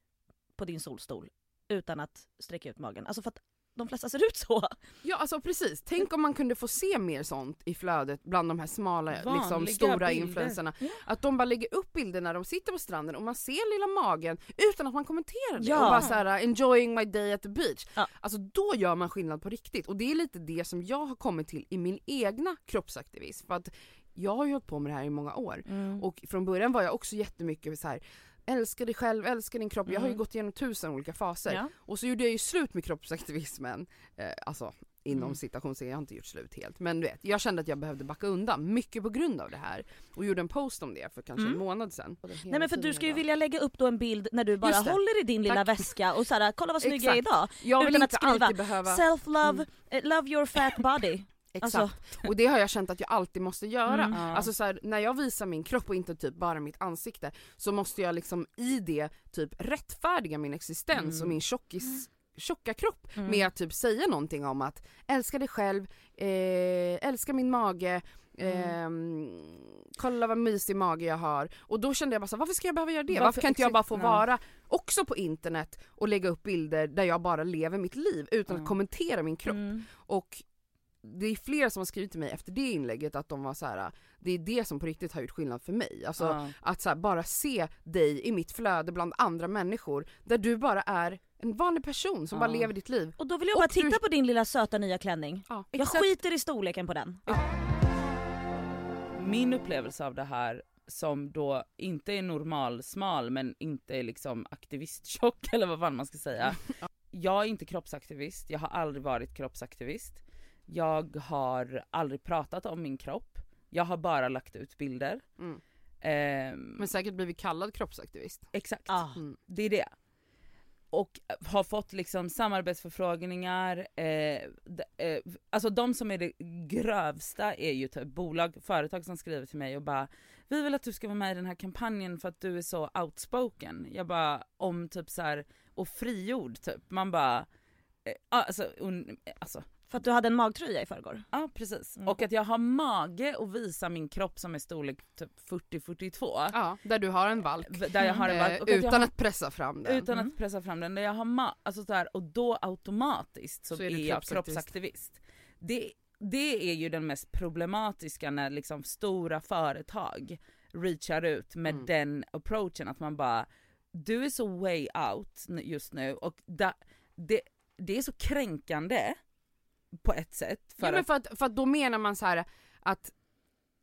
på din solstol utan att sträcka ut magen. Alltså för att de flesta ser ut så.
Ja alltså precis, tänk om man kunde få se mer sånt i flödet bland de här smala, liksom stora
bilder.
influencerna.
Ja.
Att de bara lägger upp bilder när de sitter på stranden och man ser lilla magen utan att man kommenterar det
Ja.
och bara såhär enjoying my day at the beach.
Ja.
Alltså då gör man skillnad på riktigt och det är lite det som jag har kommit till i min egna kroppsaktivism. För att jag har ju hållit på med det här i många år och från början var jag också jättemycket så här. Älska dig själv, älska din kropp. Jag har ju
Mm.
gått igenom tusen olika faser.
Ja.
Och så gjorde jag ju slut med kroppsaktivismen. Eh, alltså inom
Mm.
citationstecken, jag har inte gjort slut helt. Men du vet, jag kände att jag behövde backa undan, mycket på grund av det här. Och gjorde en post om det för kanske
Mm.
en månad sedan.
Nej men för du ska ju vilja lägga upp då en bild när du bara håller i din lilla
Tack.
väska och såhär kolla vad snygg jag är idag.
Jag vill
utan att
inte
skriva
alltid behöva...
Self-love, eh, love your fat body.
Exakt.
Alltså,
Och det har jag känt att jag alltid måste göra.
Mm.
Alltså så här, när jag visar min kropp och inte typ bara mitt ansikte så måste jag liksom i det typ rättfärdiga min existens
Mm.
och min tjockis, tjocka kropp
mm.
med att typ säga någonting om att älska dig själv, eh, älska min mage, ehm, kolla vad mysig mage jag har. Och då kände jag bara så, varför ska jag behöva göra det? Varför,
Varför
kan inte jag bara få vara också på internet och lägga upp bilder där jag bara lever mitt liv utan
Ja.
att kommentera min kropp?
Mm.
Och det är flera som har skrivit till mig efter det inlägget att de var så här. det är det som på riktigt har gjort skillnad för mig. Alltså
Ja.
att så här, bara se dig i mitt flöde bland andra människor där du bara är en vanlig person som
Ja.
bara lever ditt liv.
Och då vill jag
Och
bara
du-
titta på din lilla söta nya klänning.
Ja,
Jag skiter i storleken på den.
Min upplevelse av det här som då inte är normal smal men inte är liksom aktivisttjock [laughs] eller vad fan man ska säga. Jag är inte kroppsaktivist, jag har aldrig varit kroppsaktivist. Jag har aldrig pratat om min kropp. Jag har bara lagt ut bilder.
Mm.
Ehm,
Men säkert blivit kallad kroppsaktivist.
exakt.
Ah.
Mm.
Det är det. Och har fått liksom samarbetsförfrågningar, eh, eh, alltså de som är det grövsta är ju typ bolag, företag som skriver till mig och bara Vi vill att du ska vara med i den här kampanjen för att du är så outspoken. Jag bara om typ så här och frigjord typ. Man bara, eh, alltså, un, alltså
För att du hade en magtröja i förrgår.
Ja precis.
Mm.
Och att jag har mage att visa min kropp som är storlek typ 40-42.
Ja, där du har en valk.
Där jag har en
Eh,
valk. Och att
utan
har-
att pressa fram den.
utan
Mm.
att pressa fram den, där jag har ma- alltså så här, och då automatiskt så,
Så är
är, jag
kroppsaktivist.
Det, det är ju den mest problematiska när liksom stora företag reachar ut med
Mm.
den approachen att man bara du är så way out just nu och da, det, det är så kränkande på ett sätt för
ja, men för, att, för att då menar man så här att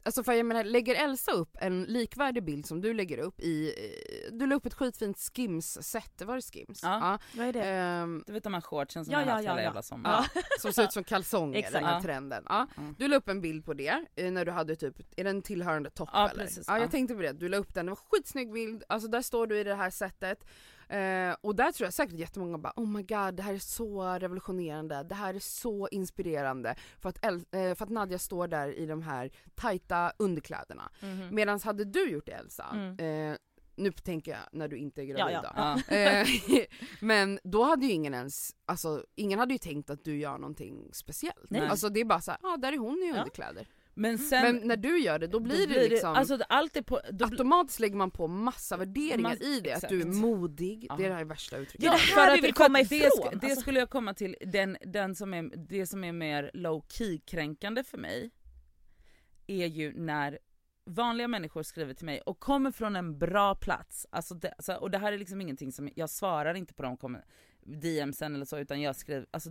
Alltså för jag menar, lägger Elsa upp en likvärdig bild som du lägger upp i, eh, du la upp ett skitfint Skims-set, var det Skims?
Ja.
Vad är det?
Ehm,
du vet de här shortsen som
Ja,
jag har
ja,
haft
ja,
hela
ja.
jävla sommaren.
Ja, som ser ut som kalsonger,
Exakt.
den här
Ja.
trenden. Ja.
Mm.
Du la upp en bild på det eh, när du hade typ, är det en tillhörande topp
Ja,
eller?
precis,
ja, jag
ja.
tänkte på det, du la upp den, det var en skitsnygg bild, alltså där står du i det här sättet. Eh, och där tror jag säkert jättemånga bara oh my god det här är så revolutionerande, det här är så inspirerande för att, El- eh, för att Nadja står där i de här tajta underkläderna.
Mhm.
Medan hade du gjort det Elsa,
Mm.
eh, nu tänker jag när du inte är
Ja,
gravid
ja.
då.
Ja. [laughs]
Eh, men då hade ju ingen ens, alltså ingen hade ju tänkt att du gör någonting speciellt.
Nej.
Alltså det är bara såhär, ja ah, där är hon i
Ja.
underkläder.
Men sen
Men när du gör det då blir,
då
det liksom,
alltså allt är på, då blir-
automatiskt lägger man på massa värderingar
Mass-
i det. Att du är
exakt.
modig,
Ja.
det är det här värsta uttrycket.
Det är det
för
här
att-
vi vill
för
komma
det,
ifrån,
sk- Det
alltså.
skulle jag komma till, den, den som är, det som är mer low key kränkande för mig är ju när vanliga människor skriver till mig och kommer från en bra plats, alltså det, och det här är liksom ingenting som, jag svarar inte på de kommer, DMsen eller så utan jag skriver, alltså,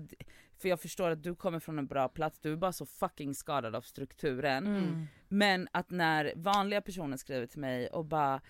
för jag förstår att du kommer från en bra plats, du är bara så fucking skadad av strukturen.
Mm.
Men att när vanliga personer skriver till mig och bara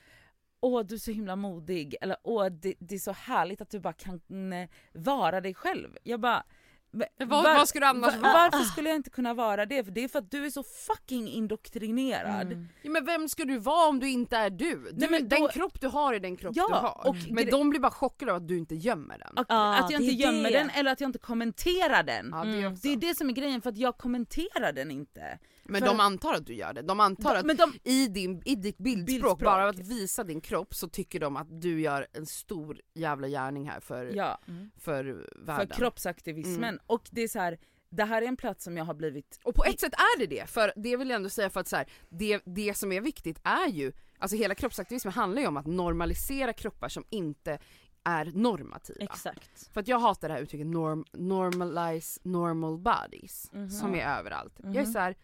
Åh du är så himla modig, eller åh det, det är så härligt att du bara kan eh, vara dig själv. Jag bara "Va-
Vad- vad ska du annars
va-
vara?"
Varför skulle jag inte kunna vara det? För det är för att du är så fucking indoktrinerad.
Mm.
Ja, men vem ska du vara om du inte är du? du
Nej, men då-
Den kropp du har är den kropp
Ja,
du har.
och
men de blir bara chockade av att du inte gömmer den.
Och
Ja,
att jag inte gömmer
det.
den eller att jag inte kommenterar den.
Ja, det
Mm.
Det är det som är grejen för att jag kommenterar den inte.
Men
för
de antar att du gör det. De antar att
de,
i, din, i ditt bildspråk,
Bildspråk.
bara att visa din kropp så tycker de att du gör en stor jävla gärning här för,
ja.
för
för
världen.
kroppsaktivismen.
Mm.
Och det är så här, det här är en plats som jag har blivit
Och på ett sätt är det det, för det vill jag ändå säga för att så här, det, det som är viktigt är ju, alltså hela kroppsaktivismen handlar ju om att normalisera kroppar som inte är normativa.
Exakt.
För att jag hatar det här uttrycket norm, normalize normal bodies,
Mhm.
som är överallt. Jag är
Mhm.
så här,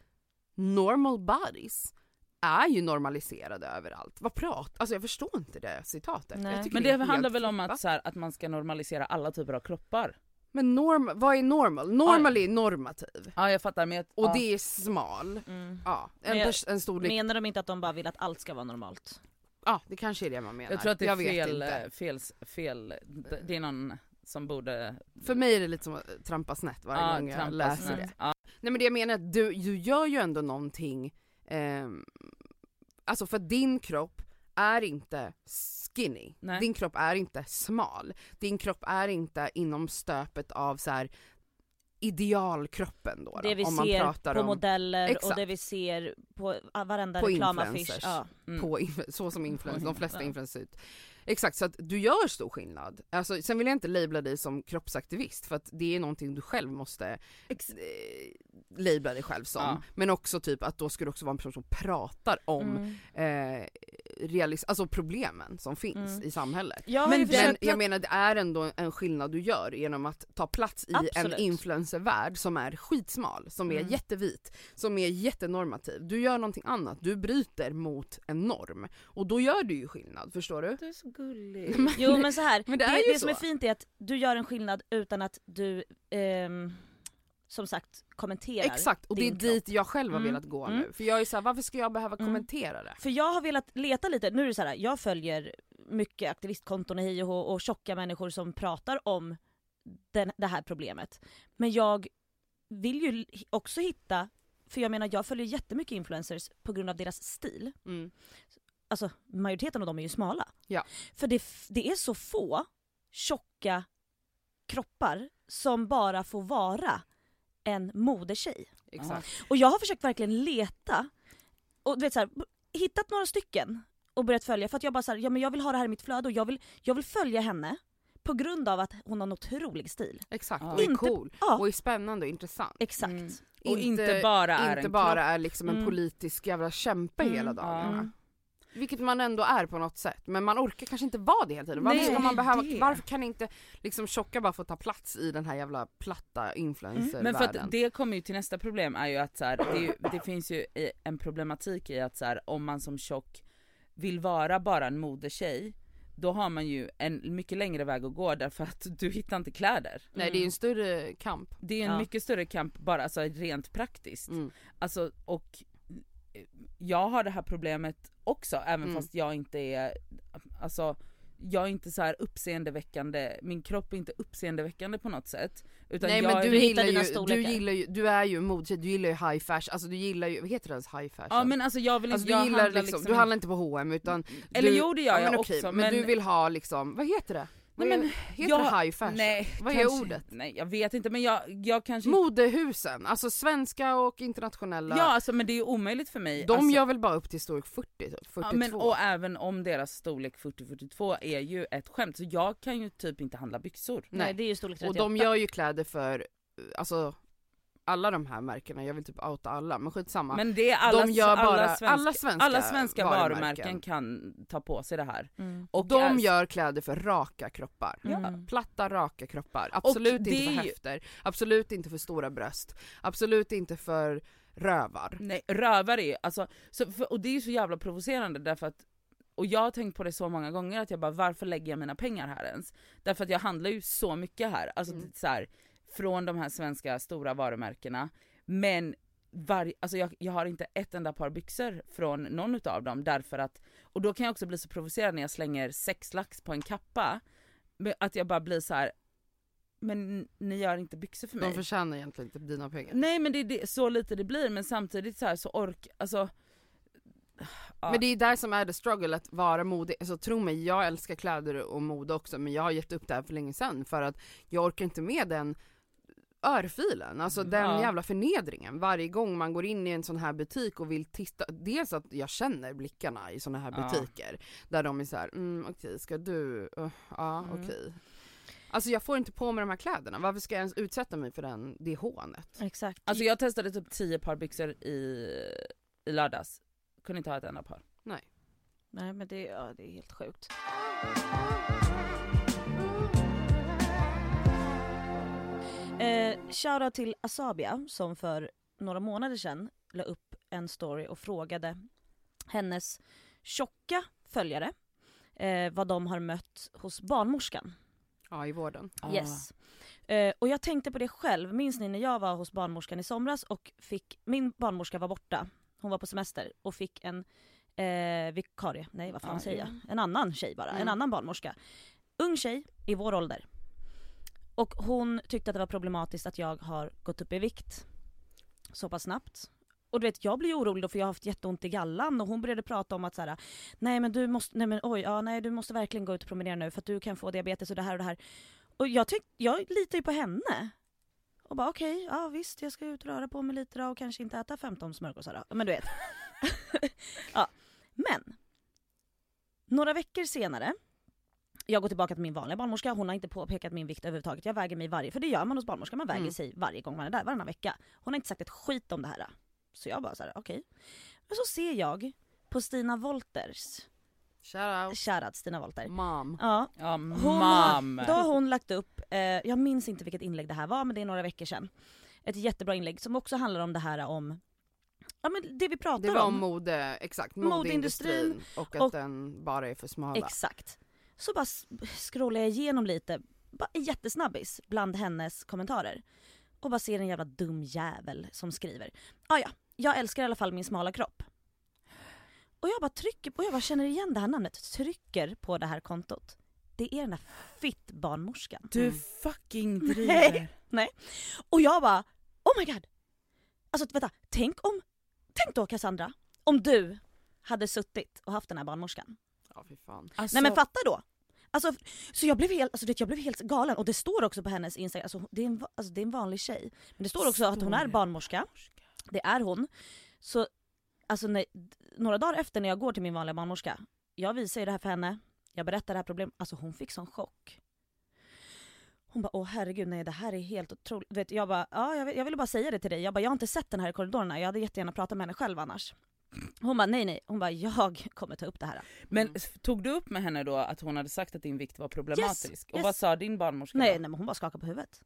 normal bodies är ju normaliserade överallt. Vad prat, alltså jag förstår inte det citatet.
Men det
helt
handlar väl om att, så här, att man ska normalisera alla typer av kroppar?
Men norm, vad är normal? Normal är normativ.
Ja jag fattar men jag,
Och
ja.
det är smal.
Mm.
Ja, en,
jag-
en storlek.
Menar de inte att de bara vill att allt ska vara normalt?
Ja, det kanske är det man menar.
jag tror att det är
vet
fel,
inte.
fel, fel, det- är någon som borde
För mig är det lite som att trampa snett varje
ja,
gång jag läser
snett.
det.
Ja.
Nej men det jag menar är att du, du gör ju ändå någonting, ehm, alltså för din kropp är inte skinny,
Nej.
din kropp är inte smal, din kropp är inte inom stöpet av så här idealkroppen då,
Det
då
vi
om man
ser
pratar
på
om
modeller och
Exakt.
det vi ser på varenda
På
reklamaffisch. Ja.
Mm.
på, så som influencers, de flesta influencers ut. Exakt, så att du gör stor skillnad. Alltså, sen vill jag inte labla dig som kroppsaktivist för att det är någonting du själv måste
Ex-
eh, labla dig själv som.
Ja.
Men också typ att då ska du också vara en person som pratar om
Mm.
eh, realis- alltså problemen som finns
Mm.
i samhället.
Jag
Men
Men jag menar det är ändå en skillnad du gör genom att ta plats i
Absolut.
en influencervärld som är skitsmal, som är
Mm.
jättevit, som är jättenormativ. Du gör någonting annat, du bryter mot en norm. Och då gör du ju skillnad, förstår du?
Så gullig.
Jo men så här,
Men
det,
det är
det,
ju
som är
så.
fint är att du gör en skillnad utan att du ehm, som sagt kommenterar.
Exakt, och det är
din
dit jag själv har
Mm.
velat gå
Mm.
nu. För jag är såhär, varför ska jag behöva
Mm.
kommentera det?
För jag har velat leta lite, nu är det så här, jag följer mycket aktivistkonton i hej och och tjocka människor som pratar om den, det här problemet. Men jag vill ju också hitta, för jag menar jag följer jättemycket influencers på grund av deras stil.
Mm.
Alltså majoriteten av dem är ju smala.
Ja.
För det, det är så få tjocka kroppar som bara får vara en modetjej.
Exakt.
Och jag har försökt verkligen leta och du vet så här, hittat några stycken och börjat följa för att jag bara så här, ja men jag vill ha det här i mitt flöde och jag vill, jag vill följa henne på grund av att hon har en otrolig stil.
Exakt,
Ja.
och är
Inte-
cool.
Ja,
Och är spännande och intressant.
exakt.
Mm. Och inte, bara är
inte
en
bara är liksom en
Mm.
politisk jävla kämpe
Mm,
hela dagarna.
Mm.
Vilket man ändå är på något sätt, men man orkar kanske inte vara det hela tiden. Varför,
Nej,
ska man behöva,
det.
varför kan inte liksom tjocka bara få ta plats i den här jävla platta influencervärlden?
Men för att det kommer ju till nästa problem är ju att så här, det, det finns ju en problematik i att så här, om man som tjock vill vara bara en modetjej då har man ju en mycket längre väg att gå därför att du hittar inte kläder.
Nej det är ju en större kamp.
Det är en
Ja.
mycket större kamp bara alltså rent praktiskt.
Mm.
Alltså och jag har det här problemet också även
Mm.
fast jag inte är, alltså jag är inte så här uppseendeväckande, min kropp är inte uppseendeväckande på något sätt. Utan
Nej
jag
men
är-
du
hittar
gillar, ju, du
storlekar.
gillar ju, du är ju en modetjej, du gillar ju high fashion, alltså du gillar ju, vad heter det ens high fashion?
Ja men alltså jag vill inte,
alltså, du
jag handlar
liksom,
liksom
du handlar inte på H&M utan
Eller
du,
jo det gör
ja,
jag
men
också
men, du vill ha liksom, vad heter det?
Nej, men
är- heter
jag-
det high fashion?
Nej,
vad är
kanske-
ordet?
Nej jag vet inte men jag, jag kanske
Modehusen, alltså svenska och internationella.
Ja alltså men det är ju omöjligt för mig.
de
alltså,
gör väl bara upp till storlek 40 typ, 42.
Ja, men, och även om deras storlek 40-42 är ju ett skämt så jag kan ju typ inte handla byxor.
Nej.
Nej.
det är ju storlek
och
38.
de gör ju kläder för, alltså alla de här märkena, jag vill typ outa alla, men skitsamma.
Men det är alla,
de gör bara,
alla, svenska,
alla svenska,
alla svenska varumärken.
varumärken
kan ta på sig det här.
Mm.
Och
de
är-
gör kläder för raka kroppar.
Mm.
Platta, raka kroppar. Absolut inte
det
för
är ju-
höfter, absolut inte för stora bröst, absolut inte för rövar.
Nej, rövare är alltså, så, för, och det är ju så jävla provocerande därför att och jag har tänkt på det så många gånger att jag bara varför lägger jag mina pengar här ens? Därför att jag handlar ju så mycket här, alltså
Mm.
så här, från de här svenska stora varumärkena. Men var, alltså jag, jag har inte ett enda par byxor från någon utav dem därför att, och då kan jag också bli så provocerad när jag slänger sex lax på en kappa, att jag bara blir så här. men ni gör inte byxor för mig.
De förtjänar egentligen inte dina pengar.
Nej men det är det, så lite det blir men samtidigt så här så ork, alltså ja.
Men det är där som är the struggle, att vara modig. Alltså tro mig, jag älskar kläder och mode också men jag har gett upp det här för länge sedan för att jag orkar inte med den örfilen, alltså den
Ja.
jävla förnedringen varje gång man går in i en sån här butik och vill titta, dels att jag känner blickarna i såna här
Ja.
butiker där de är såhär, mm, okej ska du, uh, ja
Mm.
okej. Alltså jag får inte på mig de här kläderna, varför ska jag ens utsätta mig för den, det hånet?
Exakt.
Alltså jag testade typ 10 par byxor i, i lördags, kunde inte ha ett enda par.
Nej men det, ja, det är helt sjukt. Eh, shoutout till Asabia som för några månader sedan la upp en story och frågade hennes tjocka följare eh, vad de har mött hos barnmorskan.
Ja i vården.
Yes. Eh, och jag tänkte på det själv, minns ni när jag var hos barnmorskan i somras och fick, min barnmorska var borta, hon var på semester och fick en eh, vikarie, nej vad fan
Ja,
säger
ja.
jag? En annan tjej bara, en
Mm.
annan barnmorska. Ung tjej i vår ålder. Och hon tyckte att det var problematiskt att jag har gått upp i vikt så pass snabbt. Och du vet jag blir ju orolig då för jag har haft jätteont i gallan och hon började prata om att så här, nej men du måste, nej men oj, ja nej du måste verkligen gå ut och promenera nu för att du kan få diabetes och det här och det här. Och jag, tyck, jag litar ju på henne. Och bara okej, ja visst jag ska ut och röra på mig lite då och kanske inte äta 15 smörgåsar då. Men du vet. [laughs] ja. Men. Några veckor senare, jag går tillbaka till min vanliga barnmorska, hon har inte påpekat min vikt överhuvudtaget. Jag väger mig varje, för det gör man hos barnmorska, man väger
Mm.
sig varje gång man är där, varannan vecka. Hon har inte sagt ett skit om det här. Så jag bara såhär, okej. Men så ser jag på Stina Wolters,
Shoutout.
shoutout Stina Wolter.
Mom.
Ja,
Ja,
har, då har hon lagt upp, eh, jag minns inte vilket inlägg det här var men det är några veckor sedan. Ett jättebra inlägg som också handlar om det här om, ja men det vi pratar
Det var om
om.
mode, exakt,
Modeindustrin
modeindustrin och att
och-
den bara är för smala.
Exakt. Så bara scrollar jag igenom lite, bara jättesnabbis bland hennes kommentarer. Och bara ser en jävla dum jävel som skriver. Ah, ja, jag älskar i alla fall min smala kropp. Och jag bara trycker på, jag bara känner igen det här namnet, trycker på det här kontot. Det är den där fitt-barnmorskan.
Du
Mm.
fucking [laughs] driver.
Och jag bara, oh my god! Alltså vänta, tänk om, tänk då Cassandra, om du hade suttit och haft den här barnmorskan.
Ja fy fan.
Alltså,
Nej men fatta då! Alltså, så jag blev, helt, alltså, vet, jag blev helt galen och det står också på hennes instagram, alltså, det, är en, alltså, det är en vanlig tjej. Men det står också att hon
Står
är
det?
barnmorska, det är hon. Så alltså, när, några dagar efter när jag går till min vanliga barnmorska, jag visar ju det här för henne, jag berättar det här problemet, alltså hon fick sån chock. Hon bara åh herregud nej det här är helt otroligt. Vet, jag bara ja jag, vill- jag ville bara säga det till dig, jag bara jag har inte sett den här i korridorerna, jag hade jättegärna pratat med henne själv annars. Hon bara nej nej, hon bara jag kommer ta upp det här.
Men s- tog du upp med henne då att hon hade sagt att din vikt var problematisk? Och
yes.
vad sa din barnmorska
Nej,
då?
nej men hon bara skakade på huvudet.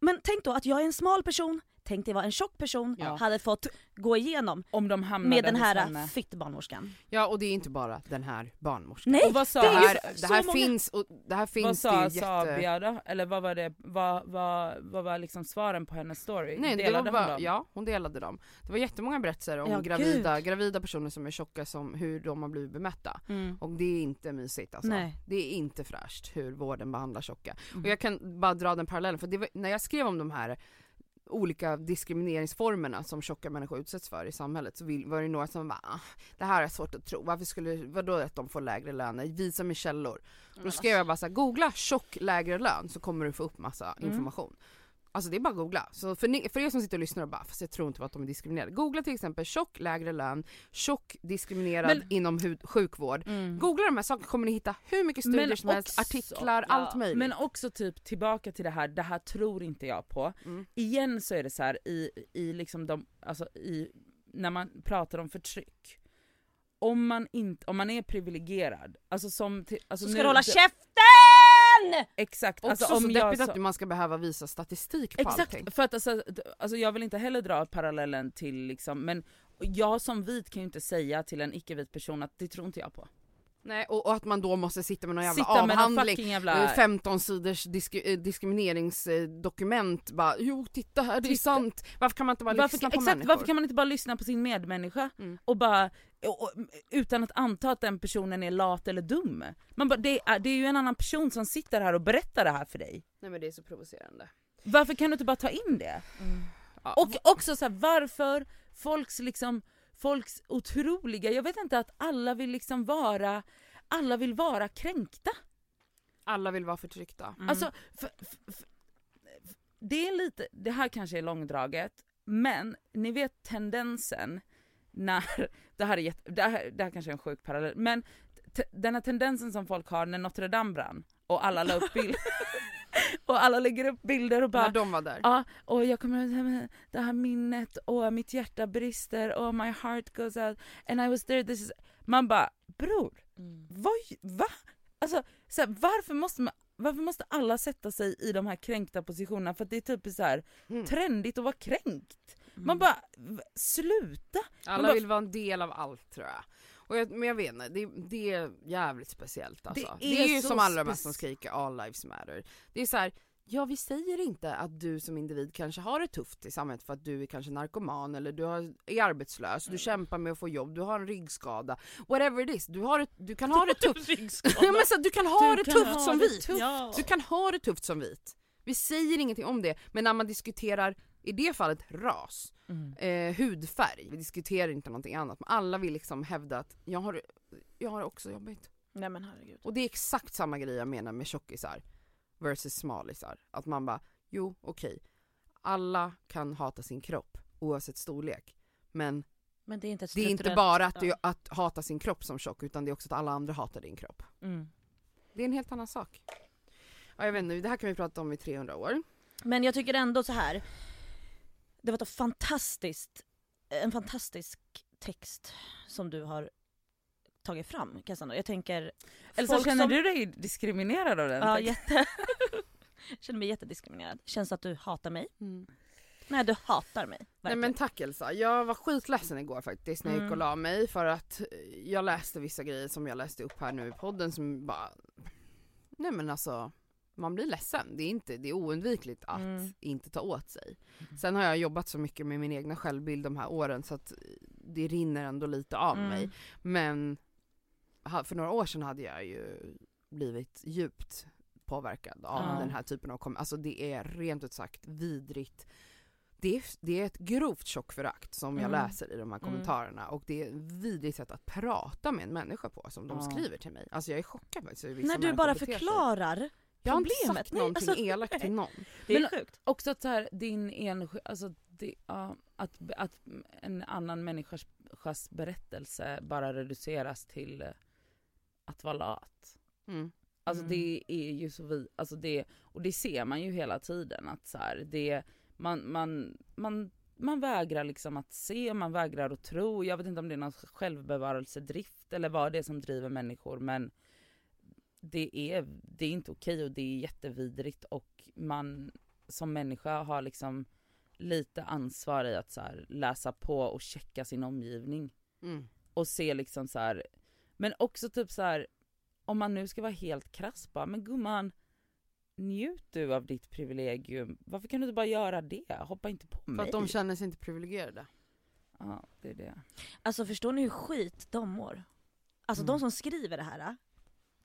Men tänk då att jag är en smal person, tänk dig vad en tjock person
Ja.
hade fått gå igenom
Om de hamnade
med den här fitt-barnmorskan.
Ja och det är inte bara den här barnmorskan.
Nej!
Och vad sa,
det
Det
är ju
här, det här
många-
finns, och det här
vad
finns
sa
det ju jätte...
Sabia då? Eller vad var det, vad, vad, vad var liksom svaren på hennes story?
Nej det
Delade
var
hon dem?
ja hon delade dem. Det var jättemånga berättelser om
Ja,
gravida, gravida personer som är tjocka som hur de har blivit bemötta.
Mm.
Och det är inte mysigt alltså.
Nej.
Det är inte fräscht hur vården behandlar tjocka.
Mm.
Och jag kan bara dra den parallellen, för det var, när jag skrev om de här olika diskrimineringsformerna som tjocka människor utsätts för i samhället så vill, var det några som bara "Ah, det här är svårt att tro, varför skulle, vadå att de får lägre löner, visa mig källor. Då skrev jag bara så här, googla tjock lägre lön så kommer du få upp massa
Mm.
Alltså det är bara att googla. Så för, ni, för er som sitter och lyssnar och bara fast jag tror inte på att de är diskriminerade. Googla till exempel tjock lägre lön, tjock diskriminerad
Men-
inom hud, sjukvård.
Mm.
Googla de här sakerna kommer ni hitta hur mycket studier
Men
som helst,
också-
artiklar,
ja,
allt möjligt.
Men också typ tillbaka till det här, det här tror inte jag på.
Mm.
Igen så är det så här i, i liksom de, alltså i, när man pratar om förtryck. Om man, inte, om man är privilegierad, alltså som... till- Alltså
Så ska
nu-
du hålla
det-
käften!
Exakt.
Också
Alltså,
så
om jag
deppigt
så-
att man ska behöva visa statistik på allting.
Exakt, för att alltså, alltså jag vill inte heller dra parallellen till liksom, men jag som vit kan ju inte säga till en icke-vit person att det tror inte jag på.
Nej, och, och att man då måste sitta med någon jävla
Sitta någon
avhandling,
fucking jävla...
eh, 15 sidors disk, eh, diskrimineringsdokument, bara jo titta här det är sant. Varför kan man inte bara
varför,
lyssna på
exakt,
människor?
varför kan man inte bara lyssna på sin medmänniska
Mm.
och bara, och, och, utan att anta att den personen är lat eller dum. Man bara, det, är, det är ju en annan person som sitter här och berättar det här för dig.
Nej men det är så provocerande.
Varför kan du inte bara ta in det?
Ja.
Och också så här, varför folks liksom, folks otroliga, jag vet inte att alla vill liksom vara, alla vill vara kränkta.
alla vill vara förtryckta.
Mm.
Alltså, för, för, för, det är lite, det här kanske är långdraget, men ni vet tendensen när, [laughs] det här är, jätte, det här, det här kanske är en sjuk parallell, men den här tendensen som folk har när Notre Dame brann och alla la upp [laughs] bilder och alla lägger upp bilder och bara
När de var där.
Ja, och jag kommer ihåg det här minnet, och mitt hjärta brister, och my heart goes out, and I was there, this is... Man bara, bror,
Mm.
vad, va? Alltså, så här, varför, måste man, varför måste alla sätta sig i de här kränkta positionerna? För att det är typ så här
Mm.
trendigt att vara kränkt.
Mm.
Man bara, v- sluta!
Alla
bara-
vill vara en del av allt tror jag. Och jag men jag vet inte, det, det är jävligt speciellt alltså. Det
Det
är,
är
ju som allra mest som skriker all lives matter. Det är så här, ja vi säger inte att du som individ kanske har det tufft i samhället för att du är kanske narkoman eller du är arbetslös, du kämpar med att få jobb, du har en ryggskada, whatever it is, du, har du kan [laughs] ha det tufft. Men så, du kan ha
Du
det
kan
tufft
ha
som
det
vit.
tufft.
Ja.
Du kan ha det tufft som vit. Vi säger ingenting om det, men när man diskuterar, i det fallet ras,
Mm.
eh, hudfärg, vi diskuterar inte någonting annat, men alla vill liksom hävda att jag har, jag har också jobbigt.
Nej men herregud.
Och det är exakt samma grej jag menar med tjockisar versus smalisar. Att man bara, jo okej, alla kan hata sin kropp oavsett storlek. Men
Men det är inte
det är inte bara att, du, att hata sin kropp som tjock, utan det är också att alla andra hatar din kropp.
Mm.
Det är en helt annan sak. Ja, jag vet inte, det här kan vi prata om i 300 år.
Men jag tycker ändå så här. Det var ett fantastiskt, en fantastisk text som du har tagit fram Cassandra. Jag tänker...
Elsa
folk
känner
som-
du dig diskriminerad av den?
Ja, jätte... [laughs] känner mig jättediskriminerad. Känns att du hatar mig? Nej du hatar mig.
Nej
Verkligen.
men tack Elsa, jag var skitledsen igår faktiskt när jag gick
Mm.
och la mig för att eh, jag läste vissa grejer som jag läste upp här nu i podden som bara Nej men alltså man blir ledsen, det är, inte, det är oundvikligt att
Mm.
inte ta åt sig. Sen har jag jobbat så mycket med min egna självbild de här åren så att det rinner ändå lite av
Mm.
mig. Men för några år sedan hade jag ju blivit djupt påverkad av
Ja.
den här typen av kom- Alltså det är rent ut sagt vidrigt. Det är, det är ett grovt chockförakt som jag
Mm.
läser i de här
Mm.
kommentarerna och det är ett vidrigt sätt att prata med en människa på som de skriver till mig. Alltså jag är chockad faktiskt
När du bara
beter sig. Jag har inte sagt någonting
alltså-
elakt till någon.
Det är
Men-
sjukt.
Också att så här, din enskild, alltså det, ja, att, att en annan människas berättelse bara reduceras till eh, att vara lat.
Mm.
Alltså
Mm.
det är ju så vi, alltså det, och det ser man ju hela tiden att så här, det, man, man, man, man vägrar liksom att se, man vägrar att tro. Jag vet inte om det är någon självbevarelsedrift eller vad det är som driver människor men det är, det är inte okej och det är jättevidrigt och man som människa har liksom lite ansvar i att så här, läsa på och checka sin omgivning
Mm.
och se liksom så här. men också typ så här om man nu ska vara helt krass bara, men gumman njut du av ditt privilegium, varför kan du inte bara göra det? Hoppa inte på
För
mig.
att de känner sig inte privilegierade.
Ja, det är det.
Alltså förstår ni hur skit de mår? Alltså
Mm.
de som skriver det här,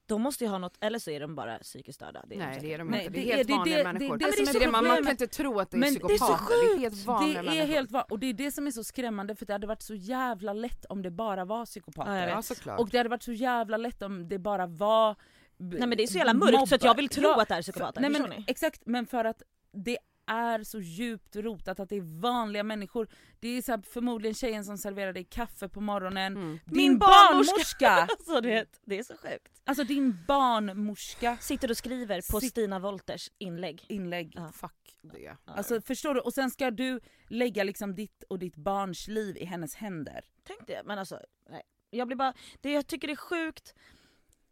de måste ju ha något, eller så är de bara psykiskt störda. Det är
Nej
de
det är de
Nej,
inte, det
det
är helt
det-
vanliga
det-
människor.
det-
det som är
det man, man
problemet.
kan inte tro att det är
Men det är så
psykopater, det är helt vanliga
Det är
människor.
helt va- och det är det som är så skrämmande för det hade varit så jävla lätt om det bara var psykopater.
Ja.
Ja
och det hade varit så jävla lätt om det bara var
Nej men det är så jävla mörkt så att jag vill tro att det är psykopater,
Nej, men, exakt, men för att det är så djupt rotat att det är vanliga människor. Det är så här, förmodligen tjejen som serverar dig kaffe på morgonen.
Mm.
Din
Min
barnmorska! [laughs]
Alltså det, det är så sjukt.
alltså din barnmorska
Sitter och skriver på
Sitt-
Stina Wolters inlägg.
inlägg.
Ja.
Fuck det.
Alltså förstår du? Och sen ska du lägga liksom ditt och ditt barns liv i hennes händer.
Tänk det, men alltså nej. Jag blir bara, det jag tycker det är sjukt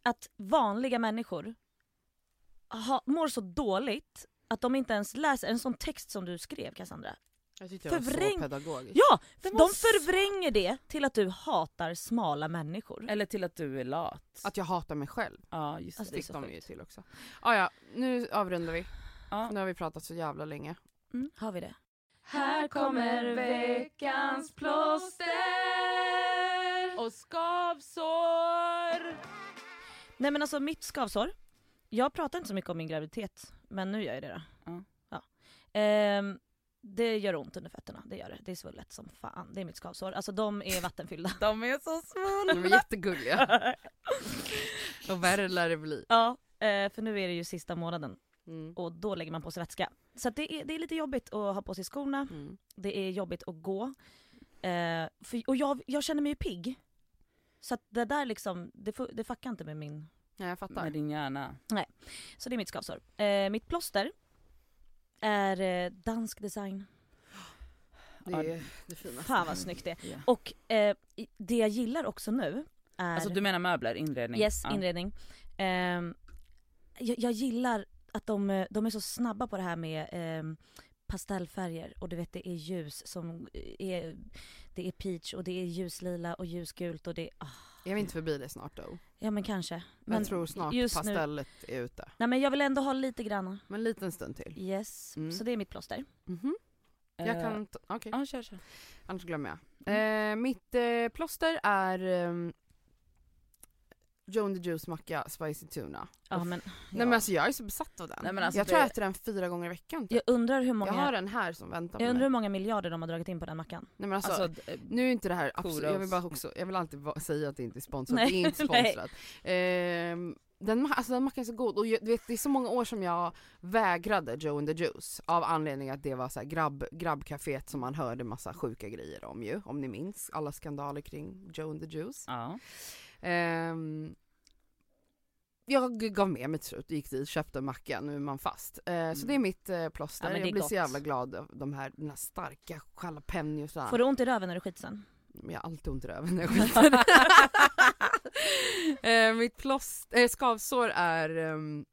att vanliga människor ha, mår så dåligt att de inte ens läser en sån text som du skrev Cassandra.
Jag tyckte jag var
Förvräng-
så pedagogisk.
Ja!
Det
de
var
förvränger det till att du hatar smala människor.
Eller till att du är lat.
Att jag hatar mig själv.
Ja just
Alltså,
det.
det är
Fick de ju till också. Ah, ja, nu avrundar vi.
Ja.
Nu har vi pratat så jävla länge.
Mm, har vi det?
Här kommer veckans plåster
Och skavsår!
Nej men alltså mitt skavsår, jag pratar inte så mycket om min graviditet, men nu gör jag det då.
Ja.
Ja. Ehm, det gör ont under fötterna, det gör det. Det är svullet som fan. Det är mitt skavsår. Alltså de är vattenfyllda. [laughs]
De är så
De
svullna!
är jättegulliga. [laughs] Och värre lär det bli.
ja, eh, för nu är det ju sista månaden
Mm.
och då lägger man på sig vätska. Så att det, är, det är lite jobbigt att ha på sig skorna,
Mm.
det är jobbigt att gå. Eh, för, och jag, jag känner mig ju pigg. Så att det där liksom, det, det fuckar inte med min...
Ja, jag fattar.
Med din hjärna.
Så det är mitt skavsår. Eh, mitt plåster är eh, dansk design.
Det är det finaste.
Fan vad snyggt det är.
Ja.
Och eh, det jag gillar också nu är...
Alltså du menar möbler, inredning?
Yes,
Ja.
inredning. Ehm, jag, jag gillar att de, eh, de är så snabba på det här med ehm, pastellfärger och du vet det är ljus som är, det är peach och det är ljuslila och ljusgult och det ah,
Är vi inte förbi det snart då?
ja men kanske. Men,
jag tror snart
just nu-
pastellet är ute.
nej men jag vill ändå ha lite granna.
Men en liten stund till.
Yes,
Mm.
så det är mitt plåster.
Mhm. Jag
Eh,
kan okej.
Ja kör kör.
Annars glömmer jag. Eh, mitt eh, plåster är ehm, Joan the Juice macka spicy tuna.
Ja, men,
Nej men alltså jag är så besatt av den.
Nej, men alltså
jag tror jag
det-
äter den fyra gånger i veckan. typ.
jag undrar hur
Jag,
många,
har den här som väntar på
jag undrar hur många miljarder de har dragit in på den mackan.
Nej, men alltså,
Alltså,
nu är inte det här absolut, jag vill bara också, jag vill alltid säga att det inte är sponsrat,
Nej,
det är inte sponsrat. Ehm, den, alltså, den mackan är så god och jag, du vet, det är så många år som jag vägrade Joe and the Juice av anledning att det var så här grabb, grabbcaféet som man hörde massa sjuka grejer om ju, om ni minns alla skandaler kring Joe and the Juice.
ja.
Ehm, jag gav med mig till slut, gick dit, köpte en macka, nu är man fast. Eh, Så
Mm.
det är mitt eh, plåster,
Ja,
jag blir
gott.
så jävla glad av de här, den här starka jalapenosarna.
Får du ont i röven när du skiter sen?
Jag har alltid ont i röven när jag skiter. [laughs] eh, mitt plåster, eh, skavsår är, um,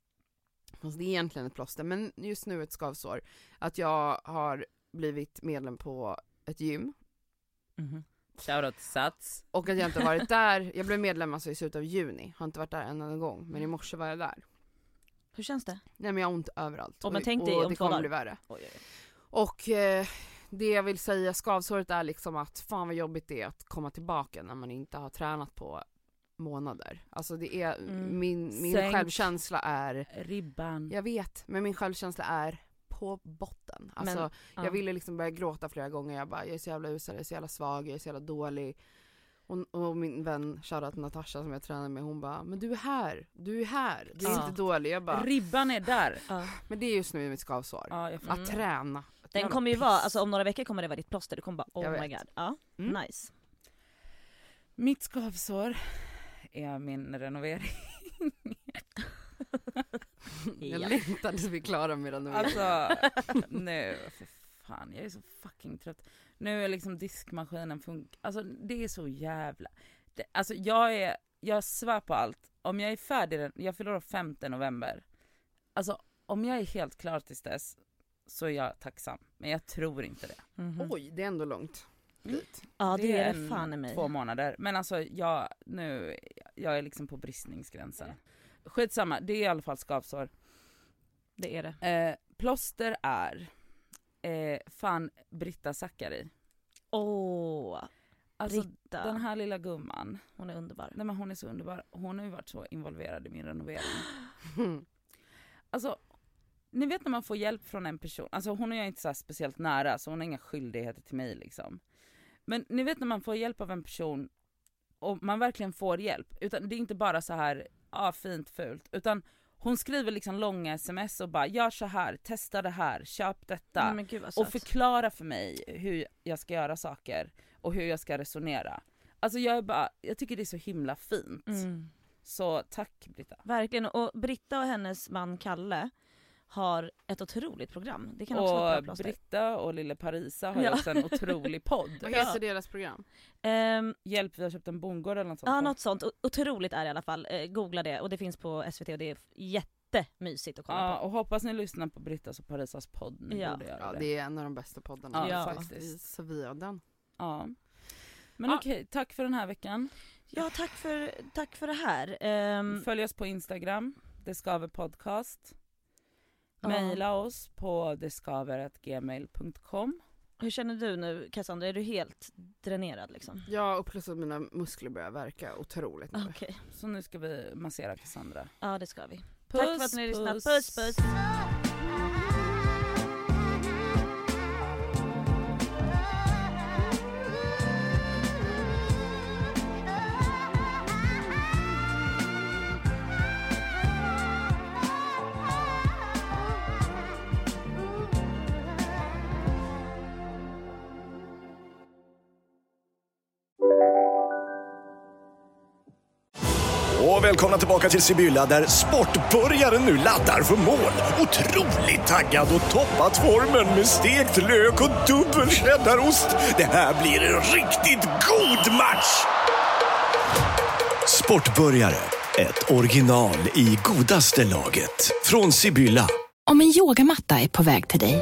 alltså det är egentligen ett plåster, men just nu ett skavsår. Att jag har blivit medlem på ett gym
Shoutout till Sats.
och att jag inte har varit där, jag blev medlem alltså i slutet av juni, har inte varit där en enda gång, men i morse var jag där.
Hur känns det?
Nej men jag har ont överallt.
Och men tänk dig
och
om
det kommer
dagar.
bli värre.
Oj, oj, oj.
Och eh, det jag vill säga, skavsåret är liksom att fan vad jobbigt det är att komma tillbaka när man inte har tränat på månader. Alltså det är,
Mm.
min, min
Sänk.
självkänsla är,
Ribban.
jag vet, men min självkänsla är på botten. Alltså
Men, ja.
jag ville liksom börja gråta flera gånger, jag bara jag är så jävla usel, jag är så jävla svag, jag är så jävla dålig. Och, och min vän shoutout Natasha som jag tränar med, hon bara men du är här, du är här, du är
Ja.
inte dålig. Jag bara,
Ribban är där.
Ja.
men det är just nu mitt skavsår.
Ja, jag
Att
Mm.
träna. Ett
Den kommer ju
piss.
vara, alltså om några veckor kommer det vara ditt plåster, du kommer bara oh
Jag
my
vet.
god. Ja,
Mm.
nice.
Mitt skavsår är min renovering. [laughs]
Jag
Ja.
längtar tills vi är klara med den.
Alltså nu, för fan jag är så fucking trött. Nu är liksom diskmaskinen funkar, alltså det är så jävla, det, alltså jag är, jag svär på allt. Om jag är färdig, den- jag fyller år 5 november. Alltså om jag är helt klar tills dess så är jag tacksam. Men jag tror inte det.
Mhm.
Oj, det är ändå långt
Mm.
Ja det är det fan i mig.
Två månader. Men alltså jag, nu, jag är liksom på bristningsgränsen. Skitsamma, det är i alla fall skavsår.
Det är det.
Eh, plåster är eh, fan Britta Zackari.
Åh,
Alltså
Britta.
den här lilla gumman,
Hon är underbar.
nej men hon är så underbar. Hon har ju varit så involverad i min renovering. [gasps] Alltså, ni vet när man får hjälp från en person, alltså hon är jag inte så speciellt nära så hon har inga skyldigheter till mig liksom. Men ni vet när man får hjälp av en person och man verkligen får hjälp, utan det är inte bara så här, ja ah, fint fult, utan Hon skriver liksom långa sms och bara gör så här, testa det här, köp detta.
Nej, gud
och förklara för mig hur jag ska göra saker och hur jag ska resonera. Alltså jag är bara, jag tycker det är så himla fint.
Mm.
Så tack Britta.
Verkligen, och Britta och hennes man Kalle har ett otroligt program. Det kan också vara ett bra
Och
plåster.
Britta och lille Parisa har ju
Ja.
också en otrolig [laughs] podd.
Vad heter deras program?
Ehm,
Hjälp vi har köpt en bondgård eller något sånt.
ja,
va?
något sånt. O- Otroligt är det i alla fall. Eh, googla det och det finns på SVT och det är jättemysigt att kolla
Ja,
på.
och hoppas ni lyssnar på Brittas och Parisas podd. Ni
Ja.
borde göra
Ja,
det.
det är en av de bästa poddarna.
Ja,
Ja.
faktiskt.
Så vi har den.
Ja. Men
Ja.
okej, tack för den här veckan.
Ja, tack för, tack för det här. Ehm,
Följ oss på Instagram, det skaver podcast.
Ja.
Maila oss på deskaver.gmail.com.
hur känner du nu Cassandra? Är du helt dränerad liksom?
Ja, och plus att mina muskler börjar verka otroligt nu.
Okej,
Så nu ska vi massera Cassandra.
ja det ska vi.
Puss,
tack för att ni har lyssnat.
puss.
Puss puss!
Välkomna tillbaka till Sibylla där sportbörjaren nu laddar för mål. Otroligt taggad och toppat formen med stekt lök och dubbel cheddarost. Det här blir en riktigt god match! Sportbörjare, ett original i godaste laget. Från Sibylla.
Om en yogamatta är på väg till dig,